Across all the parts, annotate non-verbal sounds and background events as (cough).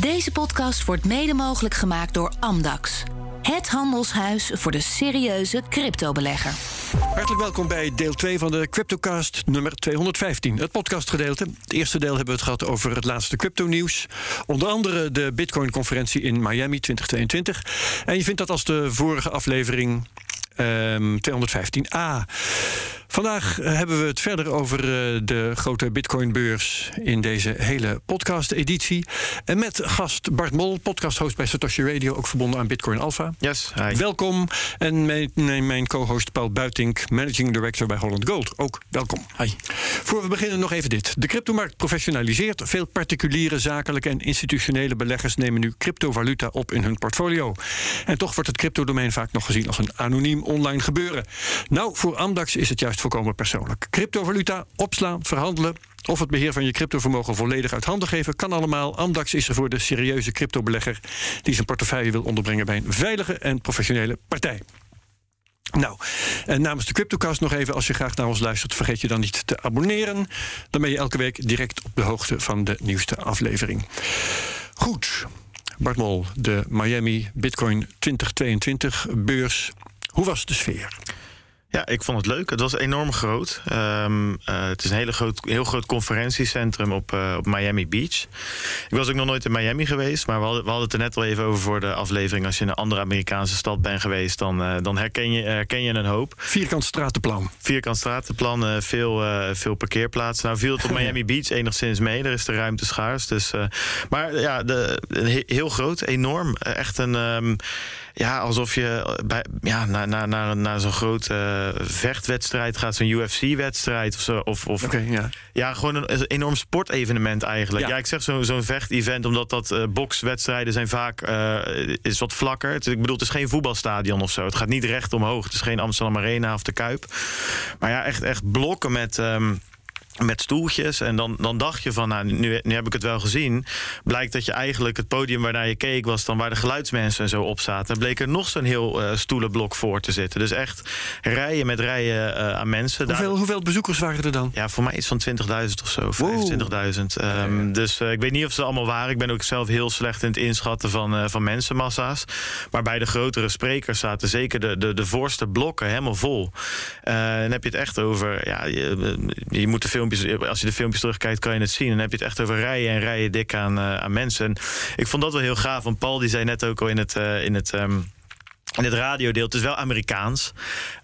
Deze podcast wordt mede mogelijk gemaakt door Amdax. Het handelshuis voor de serieuze cryptobelegger. Hartelijk welkom bij deel 2 van de CryptoCast nummer 215. Het podcastgedeelte. Het eerste deel hebben we het gehad over het laatste crypto-nieuws. Onder andere de Bitcoin-conferentie in Miami 2022. En je vindt dat als de vorige aflevering ehm 215a. Vandaag eh, hebben we het verder over eh, de grote Bitcoin-beurs in deze hele podcast-editie. En met gast Bart Mol, podcast-host bij Satoshi Radio, ook verbonden aan Bitcoin Alpha. Yes, hi. Welkom. En mijn, mijn mijn co-host Paul Buitink, managing director bij Holland Gold. Ook welkom. Hi. Voor we beginnen nog even dit. De cryptomarkt professionaliseert. Veel particuliere, zakelijke en institutionele beleggers nemen nu cryptovaluta op in hun portfolio. En toch wordt het cryptodomein vaak nog gezien als een anoniem online gebeuren. Nou, voor Amdax is het juist volkomen persoonlijk. Cryptovaluta opslaan, verhandelen of het beheer van je cryptovermogen volledig uit handen geven, kan allemaal. Amdax is er voor de serieuze cryptobelegger die zijn portefeuille wil onderbrengen bij een veilige en professionele partij. Nou, en namens de CryptoCast nog even, als je graag naar ons luistert, vergeet je dan niet te abonneren. Dan ben je elke week direct op de hoogte van de nieuwste aflevering. Goed, Bart Mol, de Miami Bitcoin 2022 beurs. Hoe was de sfeer? Ja, ik vond het leuk. Het was enorm groot. Ehm, eh, het is een hele groot, heel groot conferentiecentrum op, eh, op Miami Beach. Ik was ook nog nooit in Miami geweest, maar we hadden, we hadden het er net al even over voor de aflevering. Als je in een andere Amerikaanse stad bent geweest, dan, eh, dan herken, je, herken je een hoop. Vierkant stratenplan. Vierkant stratenplan, veel, veel parkeerplaatsen. Nou viel het op (laughs) Miami Beach enigszins mee. Er is de ruimte schaars. Dus, maar ja, de, he- heel groot, enorm. Echt een... ehm, ja, alsof je bij, ja, naar, naar, naar, naar zo'n grote vechtwedstrijd gaat, zo'n UFC-wedstrijd of zo. Of, of ja. ja, gewoon een, enorm sportevenement eigenlijk. Ja. Ja, ik zeg zo- zo'n vechtevent omdat dat eh bokswedstrijden zijn vaak eh, is wat vlakker. Het, ik bedoel, het is geen voetbalstadion of zo. Het gaat niet recht omhoog. Het is geen Amsterdam Arena of de Kuip. Maar ja, echt, echt blokken met. ehm, met stoeltjes. En dan, dan dacht je van, nou, nu, nu heb ik het wel gezien. Blijkt dat je eigenlijk het podium waarnaar je keek... was dan waar de geluidsmensen en zo op zaten. En bleek er nog zo'n heel eh, stoelenblok voor te zitten. Dus echt rijen met rijen eh, aan mensen. Daar- Hoeveel, hoeveel bezoekers waren er dan? ja, voor mij iets van 20.000 of zo, 25.000. Ehm, Dus eh, ik weet niet of ze allemaal waren. Ik ben ook zelf heel slecht in het inschatten van, van mensenmassa's. Maar bij de grotere sprekers zaten zeker de, de, de voorste blokken helemaal vol. Dan heb je het echt over... Ja, je, je moet de filmpjes, als je de filmpjes terugkijkt, kan je het zien. Dan heb je het echt over rijen en rijen dik aan, eh, aan mensen. En ik vond dat wel heel gaaf. Want Paul die zei net ook al in het... eh, in het ehm, in het radiodeel, het is wel Amerikaans.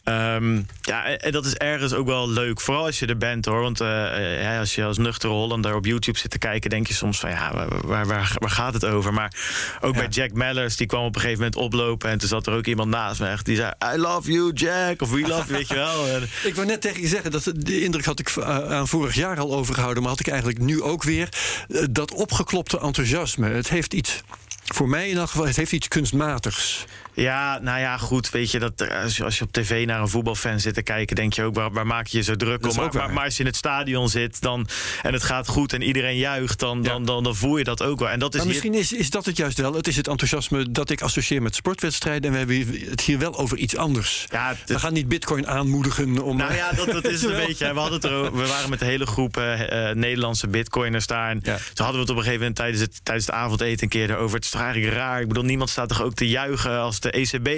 Ehm, ja, en en dat is ergens ook wel leuk. Vooral als je er bent hoor. Want eh, ja, als je als nuchtere Hollander op YouTube zit te kijken, denk je soms van ja, waar, waar, waar, gaat het over? Maar ook Ja. bij Jack Mallers, die kwam op een gegeven moment oplopen. En toen zat er ook iemand naast me echt. Die zei: I love you, Jack. Of we love you, weet je wel. En- (laughs) Ik wou net tegen je zeggen, dat de indruk had ik eh, aan vorig jaar al overgehouden, maar had ik eigenlijk nu ook weer. Eh, Dat opgeklopte enthousiasme. Het heeft iets, voor mij in elk geval, het heeft iets kunstmatigs. Ja, nou ja, goed. Weet je, dat, eh, als, je, op tv naar een voetbalfan zit te kijken, denk je ook, waar, waar maak je je zo druk om? Maar, als je in het stadion zit dan, en het gaat goed en iedereen juicht, dan, Ja. dan, dan, dan voel je dat ook wel. En dat is Maar hier- misschien is, is dat het juist wel. Het is het enthousiasme dat ik associeer met sportwedstrijden. En we hebben het hier wel over iets anders. Ja, het- We gaan niet bitcoin aanmoedigen om... Nou ja, dat, dat is het een (laughs) beetje. We, hadden het er, we waren met een hele groep eh, eh, Nederlandse bitcoiners daar. En Ja. toen hadden we het op een gegeven moment tijdens het, tijdens het avondeten een keer erover. Het is toch eigenlijk raar. Ik bedoel, niemand staat toch ook te juichen als de ECB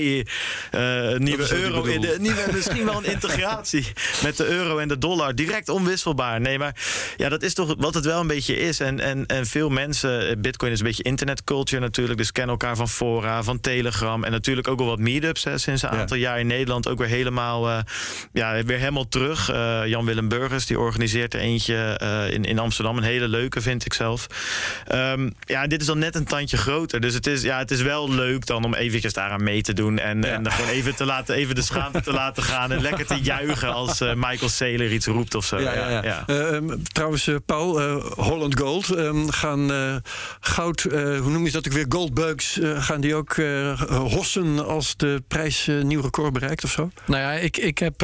eh, nieuwe euro in de nieuwe, misschien wel een (laughs) integratie met de euro en de dollar. Direct onwisselbaar. Nee, maar ja, dat is toch wat het wel een beetje is. En, en, en veel mensen, eh, bitcoin is een beetje internetculture natuurlijk. Dus kennen elkaar van fora, van Telegram. En natuurlijk ook wel wat meetups hè, sinds een Ja. aantal jaar in Nederland. Ook weer helemaal, eh, ja, weer helemaal terug. Eh, Jan-Willem Burgers die organiseert er eentje in, in Amsterdam. Een hele leuke vind ik zelf. Ehm, ja, dit is dan net een tandje groter. Dus het is, ja, het is wel leuk dan om eventjes mee te doen. En, en gewoon even, te laten, even de schaamte te laten gaan. En lekker te (laughs) juichen als eh, Michael Saylor iets roept of zo. Ja, ja, ja. Eh, ehm, trouwens, eh, Paul, eh, Holland Gold ehm, gaan eh, goud, eh, hoe noem je dat ook weer, goldbugs, eh, gaan die ook eh, hossen als de prijs nieuw record bereikt of zo? Nou ja, ik, ik heb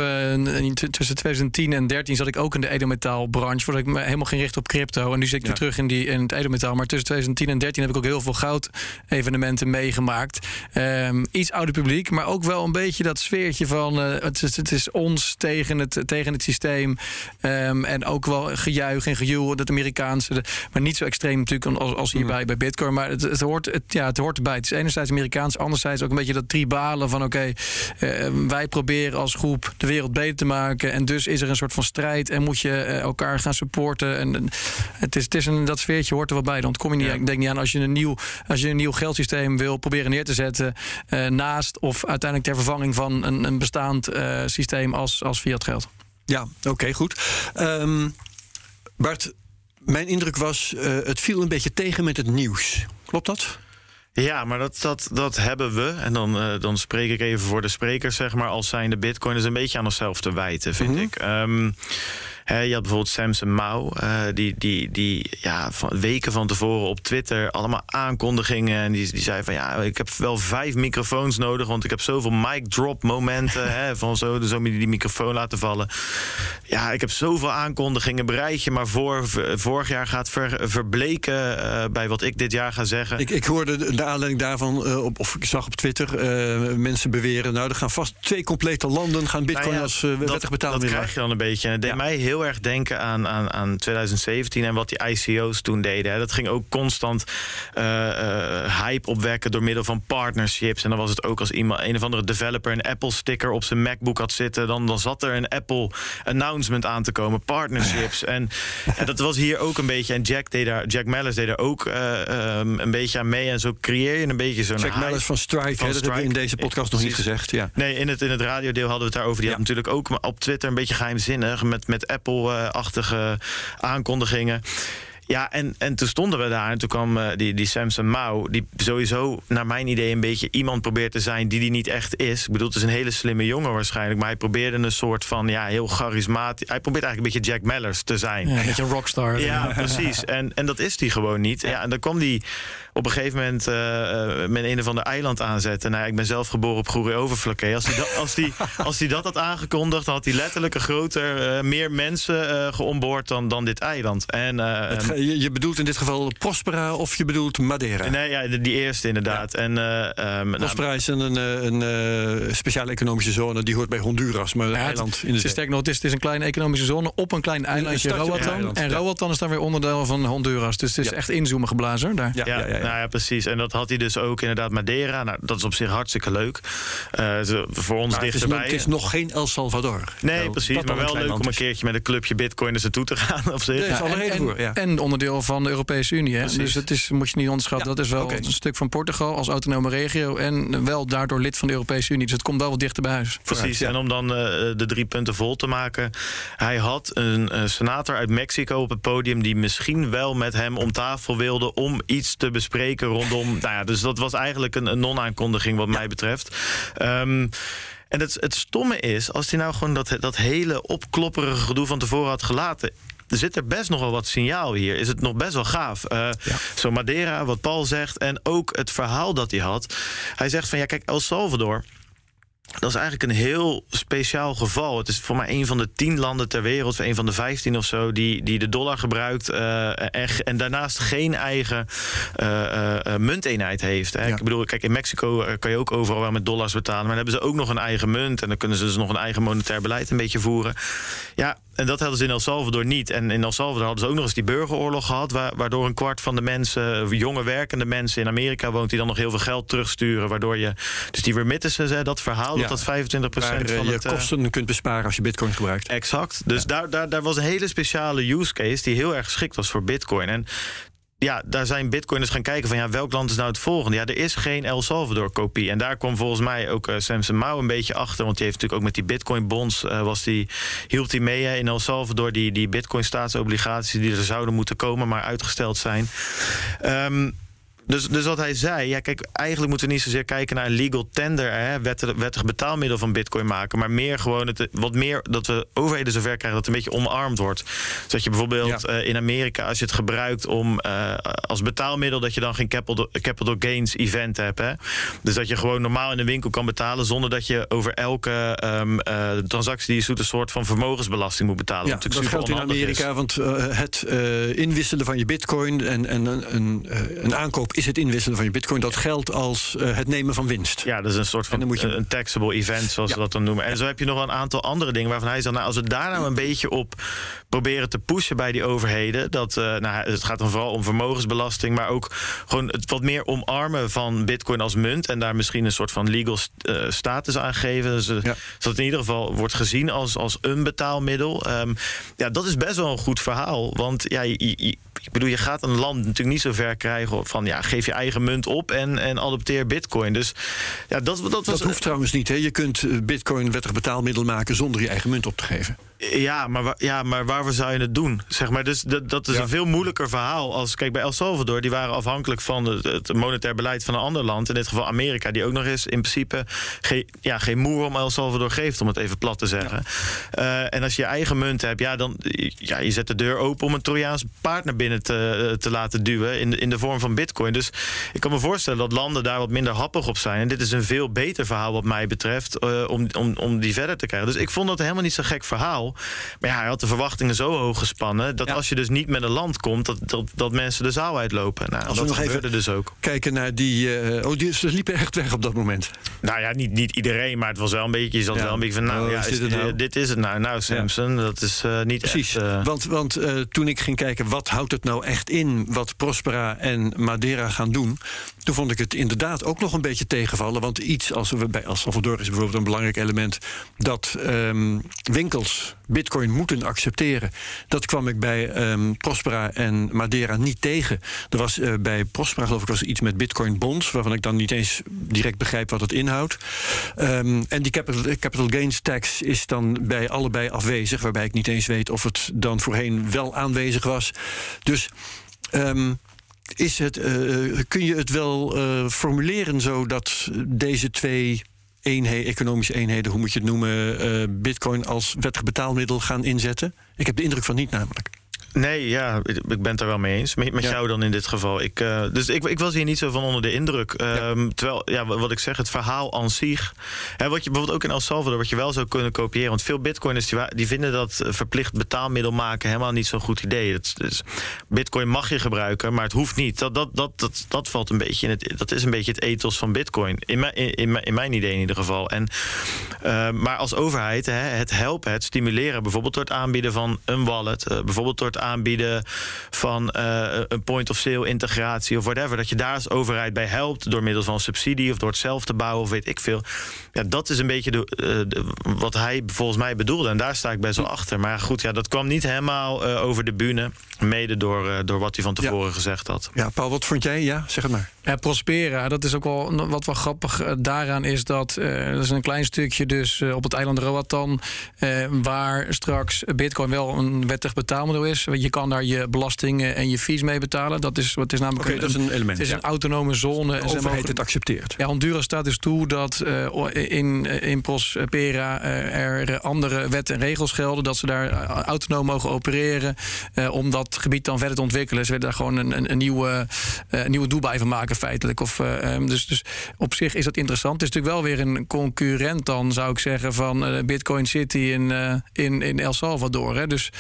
tussen 2010 en 13 zat ik ook in de edelmetaalbranche. Voordat ik me helemaal ging richten op crypto. En nu zit ik Ja. weer terug in, die, in het edelmetaal. Maar tussen 2010 en 13 heb ik ook heel veel goud-evenementen meegemaakt. Ehm, ehm, iets ouder publiek, maar ook wel een beetje dat sfeertje van uh, het, is, het is ons tegen het, tegen het systeem. Um, en ook wel gejuich en gejoel, dat Amerikaanse. Maar niet zo extreem natuurlijk als, als hierbij mm. bij Bitcoin. Maar het, het, hoort, het, ja, het hoort erbij. Het is enerzijds Amerikaans, anderzijds ook een beetje dat tribalen van oké, okay, uh, wij proberen als groep de wereld beter te maken. En dus is er een soort van strijd en moet je uh, elkaar gaan supporten. En het is, het is een, dat sfeertje hoort er wel bij. Dan kom je niet, ja. ik denk niet aan als je een nieuw, als je een nieuw geldsysteem wil proberen neer te zetten. Uh, naast of uiteindelijk ter vervanging van een, een bestaand uh, systeem als, als fiat geld. Ja, oké, okay, goed. Um, Bart, mijn indruk was, uh, het viel een beetje tegen met het nieuws. Klopt dat? Ja, maar dat, dat, dat hebben we. En dan, uh, dan spreek ik even voor de sprekers, zeg maar, als zijnde Bitcoin is een beetje aan onszelf te wijten, vind mm -hmm. ik. Um, He, je had bijvoorbeeld Samson Mao, uh, die, die, die ja, van weken van tevoren op Twitter allemaal aankondigingen. En die, die zei van ja, ik heb wel vijf microfoons nodig, want ik heb zoveel mic drop momenten. (laughs) van zo, zo die, die microfoon laten vallen. Ja, ik heb zoveel aankondigingen. Bereid je maar voor. Vorig jaar gaat ver, verbleken uh, bij wat ik dit jaar ga zeggen. Ik, ik hoorde de, de aanleiding daarvan, uh, op, of ik zag op Twitter mensen beweren. Nou, er gaan vast twee complete landen gaan Bitcoin nou ja, als wettig betaalmiddel. Dat krijg je dan een beetje. En het deed ja. mij heel heel erg denken aan, aan, aan 2017 en wat die ICO's toen deden. Hè. Dat ging ook constant uh, uh, hype opwekken door middel van partnerships. En dan was het ook als iemand, een of andere developer een Apple sticker op zijn MacBook had zitten, dan, dan zat er een Apple announcement aan te komen, partnerships. (laughs) en, en dat was hier ook een beetje. En Jack deed daar, Jack Mellis deed er ook uh, um, een beetje aan mee. En zo creëer je een beetje zo'n. Jack Mellis van Strike, van hè, dat hebben we in deze podcast nog niet gezegd. Ja. Nee, in het, in het radiodeel hadden we het daarover. Die ja. had natuurlijk ook op Twitter een beetje geheimzinnig met, met Apple Apple-achtige aankondigingen. Ja, en, en toen stonden we daar en toen kwam uh, die, die Samson Mao... die sowieso, naar mijn idee, een beetje iemand probeert te zijn... die die niet echt is. Ik bedoel, het is een hele slimme jongen waarschijnlijk... maar hij probeerde een soort van, ja, heel charismatisch... hij probeert eigenlijk een beetje Jack Mellers te zijn. Ja, een beetje een rockstar. Ja, precies. (laughs) En, en dat is hij gewoon niet. Ja, en dan kwam die op een gegeven moment uh, met een of ander eiland aanzetten. Nou, ik ben zelf geboren op Goeree Overflakkee. Als hij dat, als die, (laughs) als die dat had aangekondigd, had hij letterlijk een groter, uh, meer mensen uh, geonboord dan, dan dit eiland. En, Het, je, je, bedoelt in dit geval Prospera of je bedoelt Madeira? Nee, ja, die eerste inderdaad. Ja. En, um, Prospera nou, is een, een, een speciale economische zone, die hoort bij Honduras, maar ja, een eiland in de zee. Sterk nog, het is, het is een kleine economische zone op een klein eilandje, Roatan. En Roatan is dan weer onderdeel van Honduras. Dus het is echt inzoomen geblazen daar. ja, ja. ja. Nou ja, precies. En dat had hij dus ook inderdaad Madeira. Nou, dat is op zich hartstikke leuk. Uh, voor ons maar dichterbij. Het is, nog, het is nog geen El Salvador. Nee, nou, precies. Maar wel leuk om een keertje met een clubje bitcoiners naartoe te gaan. (laughs) Op zich. Ja, en, en, en, onderdeel van de Europese Unie. Hè? Dus het is, moet je niet onderschatten. Ja, dat is wel okay. een stuk van Portugal als autonome regio. En wel daardoor lid van de Europese Unie. Dus het komt wel wat dichter bij huis. Precies. En om dan uh, de drie punten vol te maken. Hij had een uh, senator uit Mexico op het podium. die misschien wel met hem om tafel wilde. om iets te bespreken rondom. (laughs) nou ja, dus dat was eigenlijk een, een non-aankondiging, wat ja. mij betreft. Um, en het, het stomme is, als hij nou gewoon dat, dat hele opklopperige gedoe van tevoren had gelaten zit er best nog wel wat signaal hier. Is het nog best wel gaaf. Uh, ja. Zo Madeira, wat Paul zegt. En ook het verhaal dat hij had. Hij zegt van ja, kijk, El Salvador. Dat is eigenlijk een heel speciaal geval. Het is voor mij een van de tien landen ter wereld, een van de vijftien of zo, die, die de dollar gebruikt uh, en, en, daarnaast geen eigen uh, uh, munteenheid heeft. Hè. Ja. Ik bedoel, kijk, in Mexico kan je ook overal wel met dollars betalen, maar dan hebben ze ook nog een eigen munt en dan kunnen ze dus nog een eigen monetair beleid een beetje voeren. Ja, en dat hadden ze in El Salvador niet. En in El Salvador hadden ze ook nog eens die burgeroorlog gehad... waardoor een kwart van de mensen, jonge werkende mensen in Amerika woont... die dan nog heel veel geld terugsturen. Waardoor je, dus die remittances, hè, dat verhaal, ja. dat dat 25 procent van je het... kosten kunt besparen als je bitcoin gebruikt. Exact. Dus ja. daar, daar, daar was een hele speciale use case... die heel erg geschikt was voor bitcoin. En ja, daar zijn bitcoiners gaan kijken van ja, welk land is nou het volgende? Ja, er is geen El Salvador kopie. En daar kwam volgens mij ook uh, Samson Mao een beetje achter. Want die heeft natuurlijk ook met die bitcoin bonds uh, was die, hielp hij mee in El Salvador die, die bitcoin staatsobligaties die er zouden moeten komen, maar uitgesteld zijn. Um, dus, dus wat hij zei, ja, kijk, eigenlijk moeten we niet zozeer kijken naar een legal tender, hè, wettig, wettig betaalmiddel van Bitcoin maken, maar meer gewoon het, wat meer dat we overheden zover krijgen dat het een beetje omarmd wordt. Dus dat je bijvoorbeeld ja. uh, in Amerika, als je het gebruikt om uh, als betaalmiddel, dat je dan geen capital, capital gains event hebt. Hè. Dus dat je gewoon normaal in de winkel kan betalen zonder dat je over elke um, uh, transactie die je doet een soort van vermogensbelasting moet betalen. Ja, dat geldt in Amerika, is. want het inwisselen van je Bitcoin en, en een, een, een aankoop is het inwisselen van je bitcoin. Dat geldt als uh, het nemen van winst. Ja, dat is een soort van je... een taxable event, zoals ja. ze dat dan noemen. En zo heb je nog een aantal andere dingen waarvan hij zegt... nou, als we daar nou een beetje op proberen te pushen bij die overheden... dat, uh, nou, het gaat dan vooral om vermogensbelasting... maar ook gewoon het wat meer omarmen van bitcoin als munt... en daar misschien een soort van legal uh, status aan geven. Dus, ja. Zodat het in ieder geval wordt gezien als, als een betaalmiddel. Um, ja, dat is best wel een goed verhaal. Want ja, je, je, ik bedoel, je gaat een land natuurlijk niet zo ver krijgen van ja, geef je eigen munt op en, en adopteer bitcoin. Dus ja, dat, dat, was, dat hoeft trouwens niet. Hè? Je kunt bitcoin wettig betaalmiddel maken zonder je eigen munt op te geven. Ja, maar, ja, maar waarvoor zou je het doen? Zeg maar, dus dat, dat is een veel moeilijker verhaal. Als, kijk, bij El Salvador, die waren afhankelijk van het, het monetair beleid van een ander land. In dit geval Amerika, die ook nog eens in principe geen, ja, geen moer om El Salvador geeft, om het even plat te zeggen. Uh, en als je je eigen munt hebt, ja, dan ja, je zet de deur open om een Trojaans paard naar binnen te, te laten duwen in, in de vorm van bitcoin. Dus ik kan me voorstellen dat landen daar wat minder happig op zijn. En dit is een veel beter verhaal wat mij betreft uh, om, om, om die verder te krijgen. Dus ik vond dat helemaal niet zo'n gek verhaal. Maar ja, hij had de verwachtingen zo hoog gespannen... dat als je dus niet met een land komt, dat, dat, dat mensen de zaal uitlopen. Nou, als dat we nog even dus ook. kijken naar die... Uh, oh, die, ze liepen echt weg op dat moment. Nou ja, niet, niet iedereen, maar het was wel een beetje... je zat wel een beetje van, nou oh, ja, is dit, nou? dit, is het nou. Nou, Samson, dat is uh, niet Precies, echt, want, want toen ik ging kijken... wat houdt het nou echt in wat Prospera en Madeira gaan doen... toen vond ik het inderdaad ook nog een beetje tegenvallen. Want iets als we bij El Salvador is bijvoorbeeld een belangrijk element... dat um, winkels bitcoin moeten accepteren. Dat kwam ik bij um, Prospera en Madeira niet tegen. Er was uh, bij Prospera geloof ik was iets met bitcoin bonds... waarvan ik dan niet eens direct begrijp wat het inhoudt. Um, en die capital, gains tax is dan bij allebei afwezig... waarbij ik niet eens weet of het dan voorheen wel aanwezig was. Dus... Um, is het, uh, kun je het wel formuleren zo dat deze twee economische eenheden, hoe moet je het noemen, uh, bitcoin als wettig betaalmiddel gaan inzetten? Ik heb de indruk van niet namelijk. Nee, ja, ik ben het er wel mee eens. Met, met jou dan in dit geval. Ik, uh, dus ik, ik, was hier niet zo van onder de indruk. Um, Terwijl, ja, wat ik zeg, het verhaal aan zich. Hè, wat je bijvoorbeeld ook in El Salvador, wat je wel zou kunnen kopiëren. Want veel bitcoiners die, die vinden dat verplicht betaalmiddel maken helemaal niet zo'n goed idee. Dat, dus, bitcoin mag je gebruiken, maar het hoeft niet. Dat, dat, dat, dat, dat valt een beetje in het. Dat is een beetje het ethos van bitcoin. In, mijn, in, in, in mijn idee in ieder geval. En, uh, maar als overheid, hè, het helpen, het stimuleren, bijvoorbeeld door het aanbieden van een wallet, uh, bijvoorbeeld door het aanbieden van uh, een point-of-sale integratie of whatever. Dat je daar als overheid bij helpt door middel van subsidie of door het zelf te bouwen of weet ik veel. Ja, dat is een beetje de, uh, de, wat hij volgens mij bedoelde. En daar sta ik best wel achter. Maar goed, ja, dat kwam niet helemaal uh, over de bühne. Mede door, door wat hij van tevoren ja. gezegd had. Ja, Paul, wat vond jij? Ja, zeg het maar. Ja, Prospera, dat is ook wel wat wel grappig daaraan is dat uh, dat is een klein stukje dus op het eiland Roatan uh, waar straks Bitcoin wel een wettig betaalmiddel is. Je kan daar je belastingen en je fees mee betalen. Dat is wat is namelijk okay, een, dat is een element. Het is ja. een autonome zone. De overheid het accepteert. Ja, Honduras staat dus toe dat in, in Prospera er andere wetten en regels gelden dat ze daar autonoom mogen opereren om dat gebied dan verder te ontwikkelen. Ze willen daar gewoon een, een, een nieuwe, nieuwe Dubai van maken feitelijk. Of, uh, dus, dus op zich is dat interessant. Het is natuurlijk wel weer een concurrent dan, zou ik zeggen, van Bitcoin City in, in, in El Salvador. Hè. Dus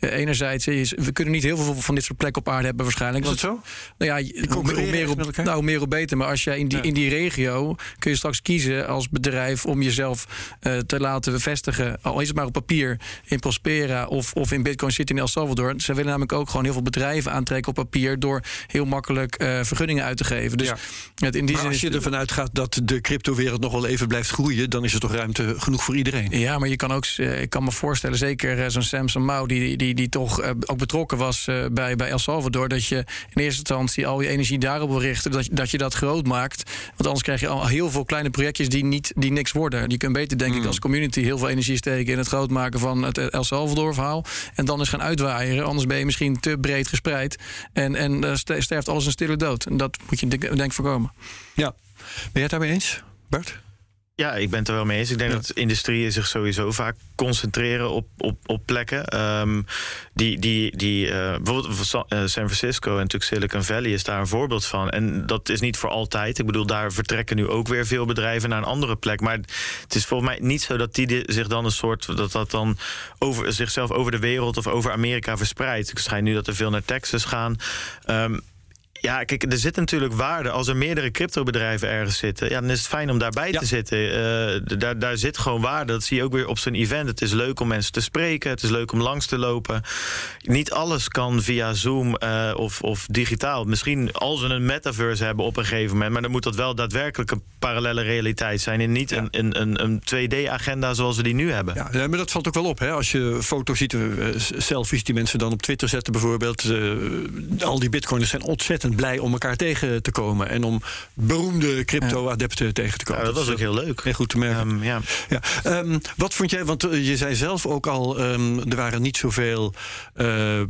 enerzijds, we kunnen niet heel veel van dit soort plekken op aarde hebben waarschijnlijk. Is dat zo? Nou ja, hoe, hoe, meer hoe, nou, hoe meer hoe beter. Maar als jij in die, ja. in die regio kun je straks kiezen als bedrijf om jezelf te laten vestigen, al is het maar op papier, in Prospera of, of in Bitcoin City in El Salvador. Ze willen namelijk ook gewoon heel veel bedrijven aantrekken op papier door heel makkelijk vergunningen uit te geven geven. Dus ja. het in die maar zin als je ervan uitgaat dat de cryptowereld nog wel even blijft groeien, dan is er toch ruimte genoeg voor iedereen. Ja, maar je kan ook, ik kan me voorstellen, zeker zo'n Samson Mao, die, die, die toch ook betrokken was bij, bij El Salvador, dat je in eerste instantie al je energie daarop wil richten, dat, dat je dat groot maakt. Want anders krijg je al heel veel kleine projectjes die, niet, die niks worden. Je kunt beter, denk mm. ik, als community heel veel energie steken in het groot maken van het El Salvador-verhaal. En dan eens gaan uitwaaieren. Anders ben je misschien te breed gespreid. En, en sterft alles een stille dood. En dat moet je denk, denk voorkomen. Ja. Ben jij het daarmee eens, Bart? Ja, ik ben het er wel mee eens. Ik denk ja. dat industrieën zich sowieso vaak concentreren op, op, op plekken. Um, die, die, die, uh, bijvoorbeeld San Francisco en natuurlijk Silicon Valley is daar een voorbeeld van. En dat is niet voor altijd. Ik bedoel, daar vertrekken nu ook weer veel bedrijven naar een andere plek. Maar het is volgens mij niet zo dat die zich dan een soort. dat dat dan over zichzelf over de wereld of over Amerika verspreidt. Ik schijn nu dat er veel naar Texas gaan. Um, Ja, kijk, er zit natuurlijk waarde. Als er meerdere cryptobedrijven ergens zitten, ja, dan is het fijn om daarbij te zitten. Uh, daar, daar zit gewoon waarde. Dat zie je ook weer op zo'n event. Het is leuk om mensen te spreken. Het is leuk om langs te lopen. Niet alles kan via Zoom uh, of, of digitaal. Misschien als we een metaverse hebben op een gegeven moment, maar dan moet dat wel daadwerkelijk een parallele realiteit zijn en niet ja. een, een, een 2D-agenda zoals we die nu hebben. Ja, maar dat valt ook wel op. Hè? Als je foto's ziet, uh, selfies die mensen dan op Twitter zetten bijvoorbeeld. al die bitcoiners zijn ontzettend blij om elkaar tegen te komen. En om beroemde crypto-adepten tegen te komen. Ja, dat was ook heel leuk. Heel goed te merken. Um, ja. Ja. Um, wat vond jij, want je zei zelf ook al, um, er waren niet zoveel. Uh,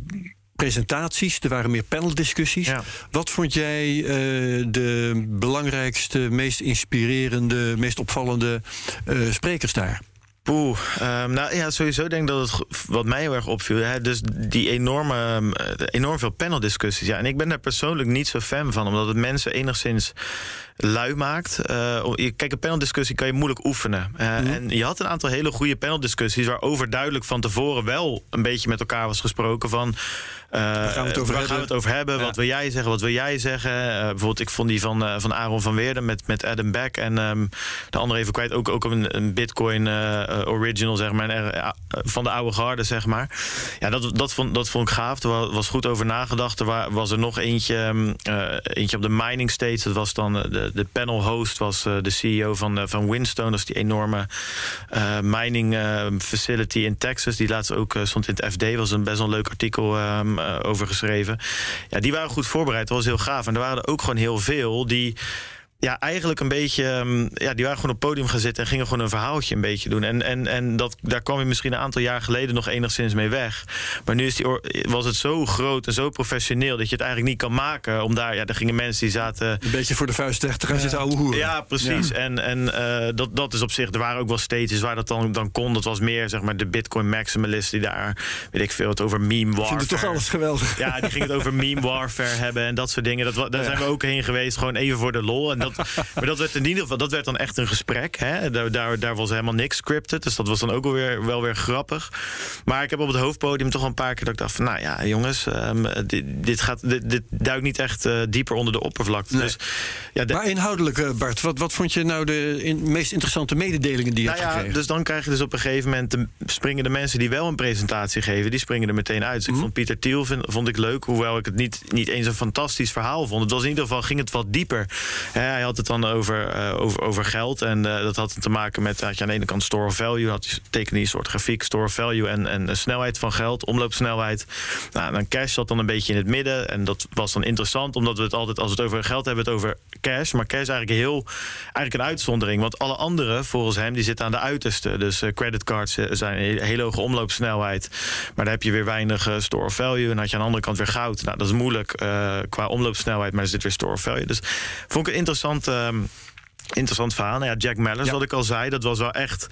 presentaties, er waren meer paneldiscussies. Ja. Wat vond jij uh, de belangrijkste, meest inspirerende, meest opvallende uh, sprekers daar? Oeh, um, nou ja, sowieso denk ik dat het wat mij heel erg opviel. Hè, dus die enorme, enorm veel paneldiscussies. Ja, en ik ben daar persoonlijk niet zo fan van, omdat het mensen enigszins lui maakt. Uh, kijk, een paneldiscussie kan je moeilijk oefenen. Uh, mm. En je had een aantal hele goede paneldiscussies waarover duidelijk van tevoren wel een beetje met elkaar was gesproken van. Uh, waar gaan we het over, waar gaan we het over hebben? Ja. Wat wil jij zeggen? Wat wil jij zeggen? Uh, bijvoorbeeld, ik vond die van, uh, van Aaron van Weerden met, met Adam Beck. En um, de andere even kwijt. Ook, ook een, een Bitcoin original, zeg maar. van de oude garde, zeg maar. Ja, dat, dat, vond, dat vond ik gaaf. Er was goed over nagedacht. Er was er nog eentje, um, eentje op de mining stage. Dat was dan de, de panel host, was de CEO van, van Winstone. Dat is die enorme mining facility in Texas. Die laatst ook stond in het FD. Was een best wel een leuk artikel. Uh, over geschreven. Ja, die waren goed voorbereid. Dat was heel gaaf. En er waren er ook gewoon heel veel die ja, eigenlijk een beetje. Ja, die waren gewoon op het podium gaan zitten en gingen gewoon een verhaaltje een beetje doen. En, en, en dat, daar kwam je misschien een aantal jaar geleden nog enigszins mee weg. Maar nu is die, was het zo groot en zo professioneel dat je het eigenlijk niet kan maken. Om daar, ja, er gingen mensen die zaten. Een beetje voor de vuist te gaan zitten ouwe hoeren. Ja, precies. Ja. En, en uh, dat, dat is op zich. Er waren ook wel stages waar dat dan, dan kon. Dat was meer zeg maar de Bitcoin maximalist die daar, weet ik veel, het over meme warfare. Vind toch alles geweldig? Ja, die ging het over meme warfare hebben en dat soort dingen. Dat, daar zijn we ook heen geweest, gewoon even voor de lol. En dat, maar dat werd in ieder geval dat werd dan echt een gesprek. Hè? Daar, daar, daar was helemaal niks scripted. Dus dat was dan ook wel weer, wel weer grappig. Maar ik heb op het hoofdpodium toch een paar keer dat ik dacht van... nou ja, jongens, um, dit, dit, gaat, dit, dit duikt niet echt uh, dieper onder de oppervlakte. Nee. Dus, ja, de... Maar inhoudelijk, uh, Bart, wat, wat vond je nou de in, meest interessante mededelingen die je nou hebt ja, gekregen? Dus dan krijg je dus op een gegeven moment... De, springen de mensen die wel een presentatie geven... die springen er meteen uit. Dus ik Mhm. vond Pieter Thiel vind, vond ik leuk... hoewel ik het niet, niet eens een fantastisch verhaal vond. Het was in ieder geval, ging het wat dieper. Hè, had het dan over, uh, over, over geld. En uh, dat had te maken met, had je aan de ene kant store of value... had je tekende een soort grafiek, store of value... en, en snelheid van geld, omloopsnelheid. Nou, dan cash zat dan een beetje in het midden. En dat was dan interessant, omdat we het altijd... als we het over geld hebben, het over cash. Maar cash is eigenlijk, heel, eigenlijk een uitzondering. Want alle anderen, volgens hem, die zitten aan de uiterste. Dus uh, creditcards zijn een hele hoge omloopsnelheid. Maar dan heb je weer weinig store of value. En dan had je aan de andere kant weer goud. Nou, dat is moeilijk qua omloopsnelheid, maar er zit weer store of value. Dus vond ik een interessant... Um, interessant verhaal. Nou ja, Jack Mellers, ja. wat ik al zei, dat was wel echt.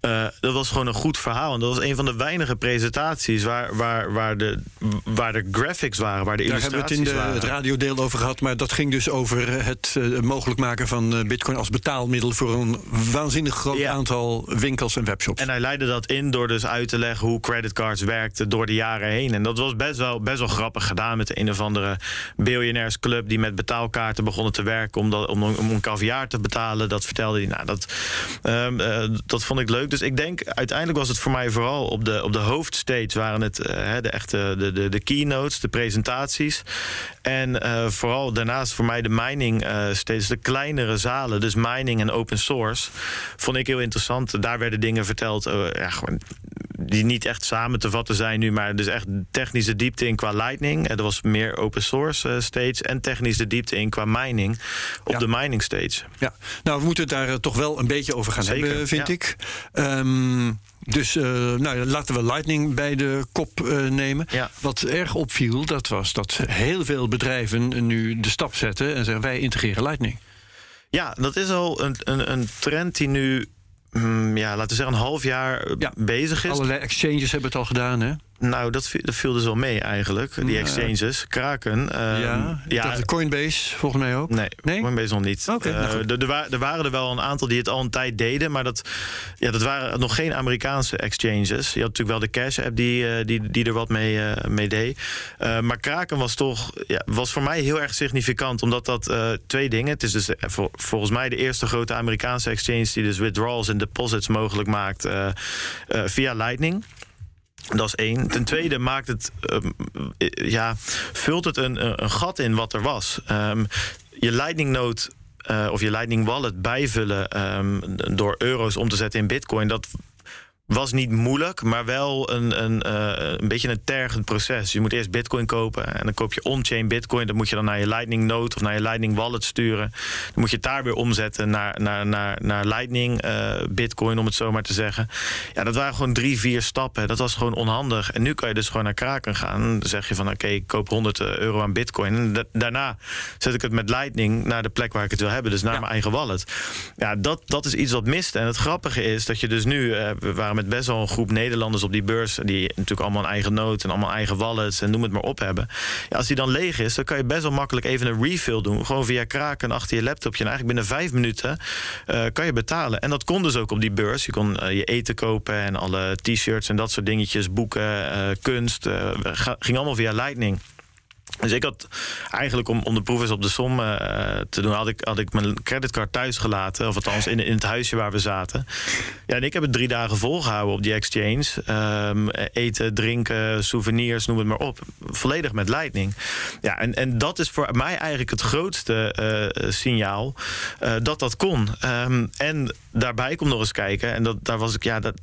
Uh, dat was gewoon een goed verhaal. En dat was een van de weinige presentaties waar, waar, waar, de, waar de graphics waren, waar de Daar illustraties hebben we het in de, waren. het radiodeel over gehad. Maar dat ging dus over het uh, mogelijk maken van uh, bitcoin als betaalmiddel voor een waanzinnig groot ja. aantal winkels en webshops. En hij leidde dat in door dus uit te leggen hoe creditcards werkten door de jaren heen. En dat was best wel, best wel grappig gedaan met de een of andere biljonairsclub die met betaalkaarten begonnen te werken om, dat, om, om een caviar te betalen. Dat vertelde hij. Nou, dat, um, dat vond ik leuk. Dus ik denk, uiteindelijk was het voor mij vooral op de, op de hoofdstage waren het uh, de echte de, de, de keynotes, de presentaties. En uh, vooral daarnaast voor mij de mining uh, stage, de kleinere zalen, dus mining en open source, vond ik heel interessant. Daar werden dingen verteld, ja, gewoon die niet echt samen te vatten zijn nu, maar dus echt technische diepte in qua Lightning. Er was meer open source uh, stage en technische diepte in qua mining op ja. de mining stage. Ja, nou we moeten het daar uh, toch wel een beetje over gaan Zeker, hebben, vind ja. ik. Um, dus uh, nou, laten we Lightning bij de kop uh, nemen. Ja. Wat erg opviel, dat was dat heel veel bedrijven nu de stap zetten en zeggen wij integreren Lightning. Ja, dat is al een, een, een trend die nu Mm, ja, laten we zeggen, een half jaar ja. bezig is. Allerlei exchanges hebben het al gedaan, hè? Nou, dat, viel- dat viel dus wel mee eigenlijk. Die exchanges. Kraken. ehm, ja, ik de Coinbase volgens mij ook. Nee, Nee? Coinbase nog niet. Oké, nou Eh, er, er wa- er waren er wel een aantal die het al een tijd deden, maar dat, ja, dat waren nog geen Amerikaanse exchanges. Je had natuurlijk wel de Cash App die, eh, die, die er wat mee, eh, mee deed. Maar Kraken was toch ja, was voor mij heel erg significant, omdat dat twee dingen. Het is dus vol- volgens mij de eerste grote Amerikaanse exchange die dus withdrawals en deposits mogelijk maakt via Lightning. Dat is één. Ten tweede maakt het, ehm, eh, ja, vult het een, gat in wat er was. Ehm, je Lightning Node eh, of je Lightning Wallet bijvullen ehm, door euro's om te zetten in Bitcoin, dat was niet moeilijk, maar wel een, een, eh, een beetje een tergend proces. Je moet eerst Bitcoin kopen en dan koop je on-chain Bitcoin. Dat moet je dan naar je Lightning Node of naar je Lightning Wallet sturen. Dan moet je het daar weer omzetten naar, naar, naar, naar Lightning eh, Bitcoin, om het zo maar te zeggen. Ja, dat waren gewoon drie, vier stappen. Dat was gewoon onhandig. En nu kan je dus gewoon naar Kraken gaan. Dan zeg je van oké, ik koop 100 euro aan Bitcoin. En da- daarna zet ik het met Lightning naar de plek waar ik het wil hebben. Dus naar mijn eigen wallet. Ja, dat, dat is iets wat mist. En het grappige is dat je dus nu... eh, we waren met best wel een groep Nederlanders op die beurs... die natuurlijk allemaal een eigen nood en allemaal eigen wallets... en noem het maar op hebben. Ja, als die dan leeg is, dan kan je best wel makkelijk even een refill doen. Gewoon via kraken achter je laptopje. En eigenlijk binnen vijf minuten eh, kan je betalen. En dat kon dus ook op die beurs. Je kon eh, je eten kopen en alle t-shirts en dat soort dingetjes. Boeken, eh, kunst. ging allemaal via Lightning. Dus ik had eigenlijk om, om de eens op de som eh, te doen, had ik, had ik mijn creditcard thuis gelaten. Of althans in, in het huisje waar we zaten. Ja, en ik heb het drie dagen volgehouden op die exchange. Ehm, eten, drinken, souvenirs, noem het maar op. Volledig met Lightning. Ja, en, en dat is voor mij eigenlijk het grootste eh, signaal eh, dat dat kon. Ehm, en daarbij komt nog eens kijken. En dat, daar was ik, ja, dat,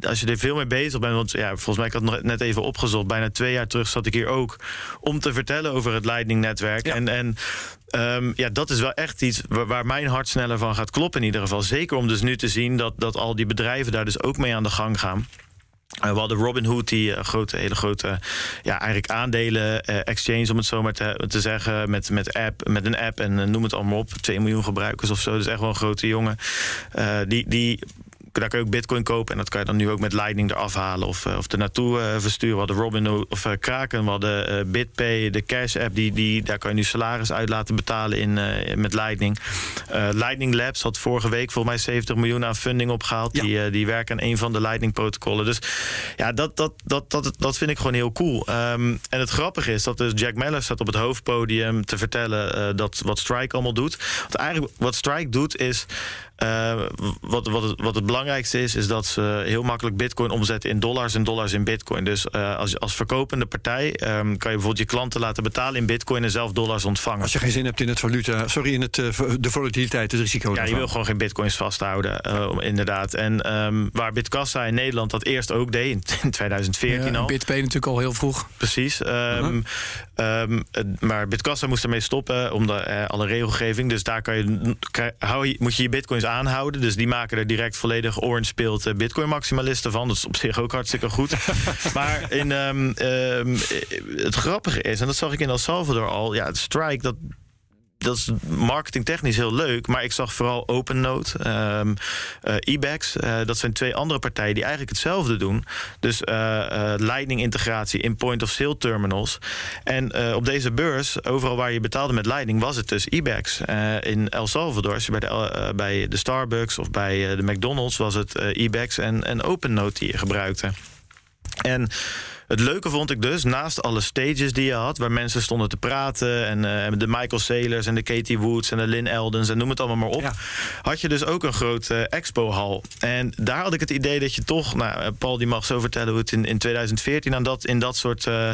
als je er veel mee bezig bent, want ja, volgens mij ik had het nog net even opgezocht. Bijna twee jaar terug zat ik hier ook om te vertellen over het Lightning-netwerk. Ja. En, en ehm, ja, dat is wel echt iets waar, waar mijn hart sneller van gaat kloppen in ieder geval. Zeker om dus nu te zien dat, dat al die bedrijven daar dus ook mee aan de gang gaan. We hadden Robinhood, die eh, grote, hele grote ja, eigenlijk aandelen eh, exchange, om het zo maar te, te zeggen, met, met, app, met een app en eh, noem het allemaal op. 2 miljoen gebruikers of zo. Dus echt wel een grote jongen. Die, die daar kun je ook bitcoin kopen. En dat kan je dan nu ook met Lightning eraf halen of, eh, of er naartoe eh, versturen. We hadden Robinhood of eh, Kraken, we hadden BitPay, de Cash app. Die, die, daar kan je nu salaris uit laten betalen in, met Lightning. Lightning Labs had vorige week volgens mij 70 miljoen aan funding opgehaald. Ja. Die, die werken aan een van de Lightning protocollen. Dus ja, dat, dat, dat, dat, dat vind ik gewoon heel cool. Ehm, en het grappige is dat dus Jack Mellers staat op het hoofdpodium te vertellen dat wat Strike allemaal doet. Want eigenlijk wat Strike doet is. Eh, wat, wat, het, wat het belangrijkste is, is dat ze heel makkelijk bitcoin omzetten in dollars en dollars in bitcoin. Dus eh, als, als verkopende partij ehm, kan je bijvoorbeeld je klanten laten betalen in bitcoin en zelf dollars ontvangen. Als je geen zin hebt in het valuta, sorry, in het, eh, de volatiliteit, het risico. Ja, je wil gewoon geen bitcoins vasthouden, inderdaad. En ehm, waar Bitkassa in Nederland dat eerst ook deed, in- in 2014 Ja, al. BitPay natuurlijk al heel vroeg. Precies. ehm, Uh-huh. ehm, maar Bitkassa moest ermee stoppen om de, eh, alle regelgeving. Dus daar kan je, hou je, moet je je bitcoins aanhouden. Dus die maken er direct volledig orange speelt eh, bitcoin maximalisten van. Dat is op zich ook hartstikke goed. (laughs) maar in, ehm, ehm, eh, het grappige is, en dat zag ik in El Salvador al. Ja, het strike, dat, dat is marketingtechnisch heel leuk. Maar ik zag vooral OpenNote, ehm eh, Ebax. eh, dat zijn twee andere partijen die eigenlijk hetzelfde doen. Dus eh, eh, Lightning-integratie in point-of-sale terminals. En op deze beurs, overal waar je betaalde met Lightning, was het dus Ebax. Eh, in El Salvador, als je bij de, bij de Starbucks of bij de McDonald's, was het Ebax en, en OpenNote die je gebruikte. En het leuke vond ik dus, naast alle stages die je had... waar mensen stonden te praten... en eh, de Michael Saylors en de Katie Woods en de Lynn Eldens... en noem het allemaal maar op... Ja. had je dus ook een grote expo-hal. En daar had ik het idee dat je toch... Nou, eh, Paul die mag zo vertellen hoe het in, in 2014... Aan dat, in dat soort eh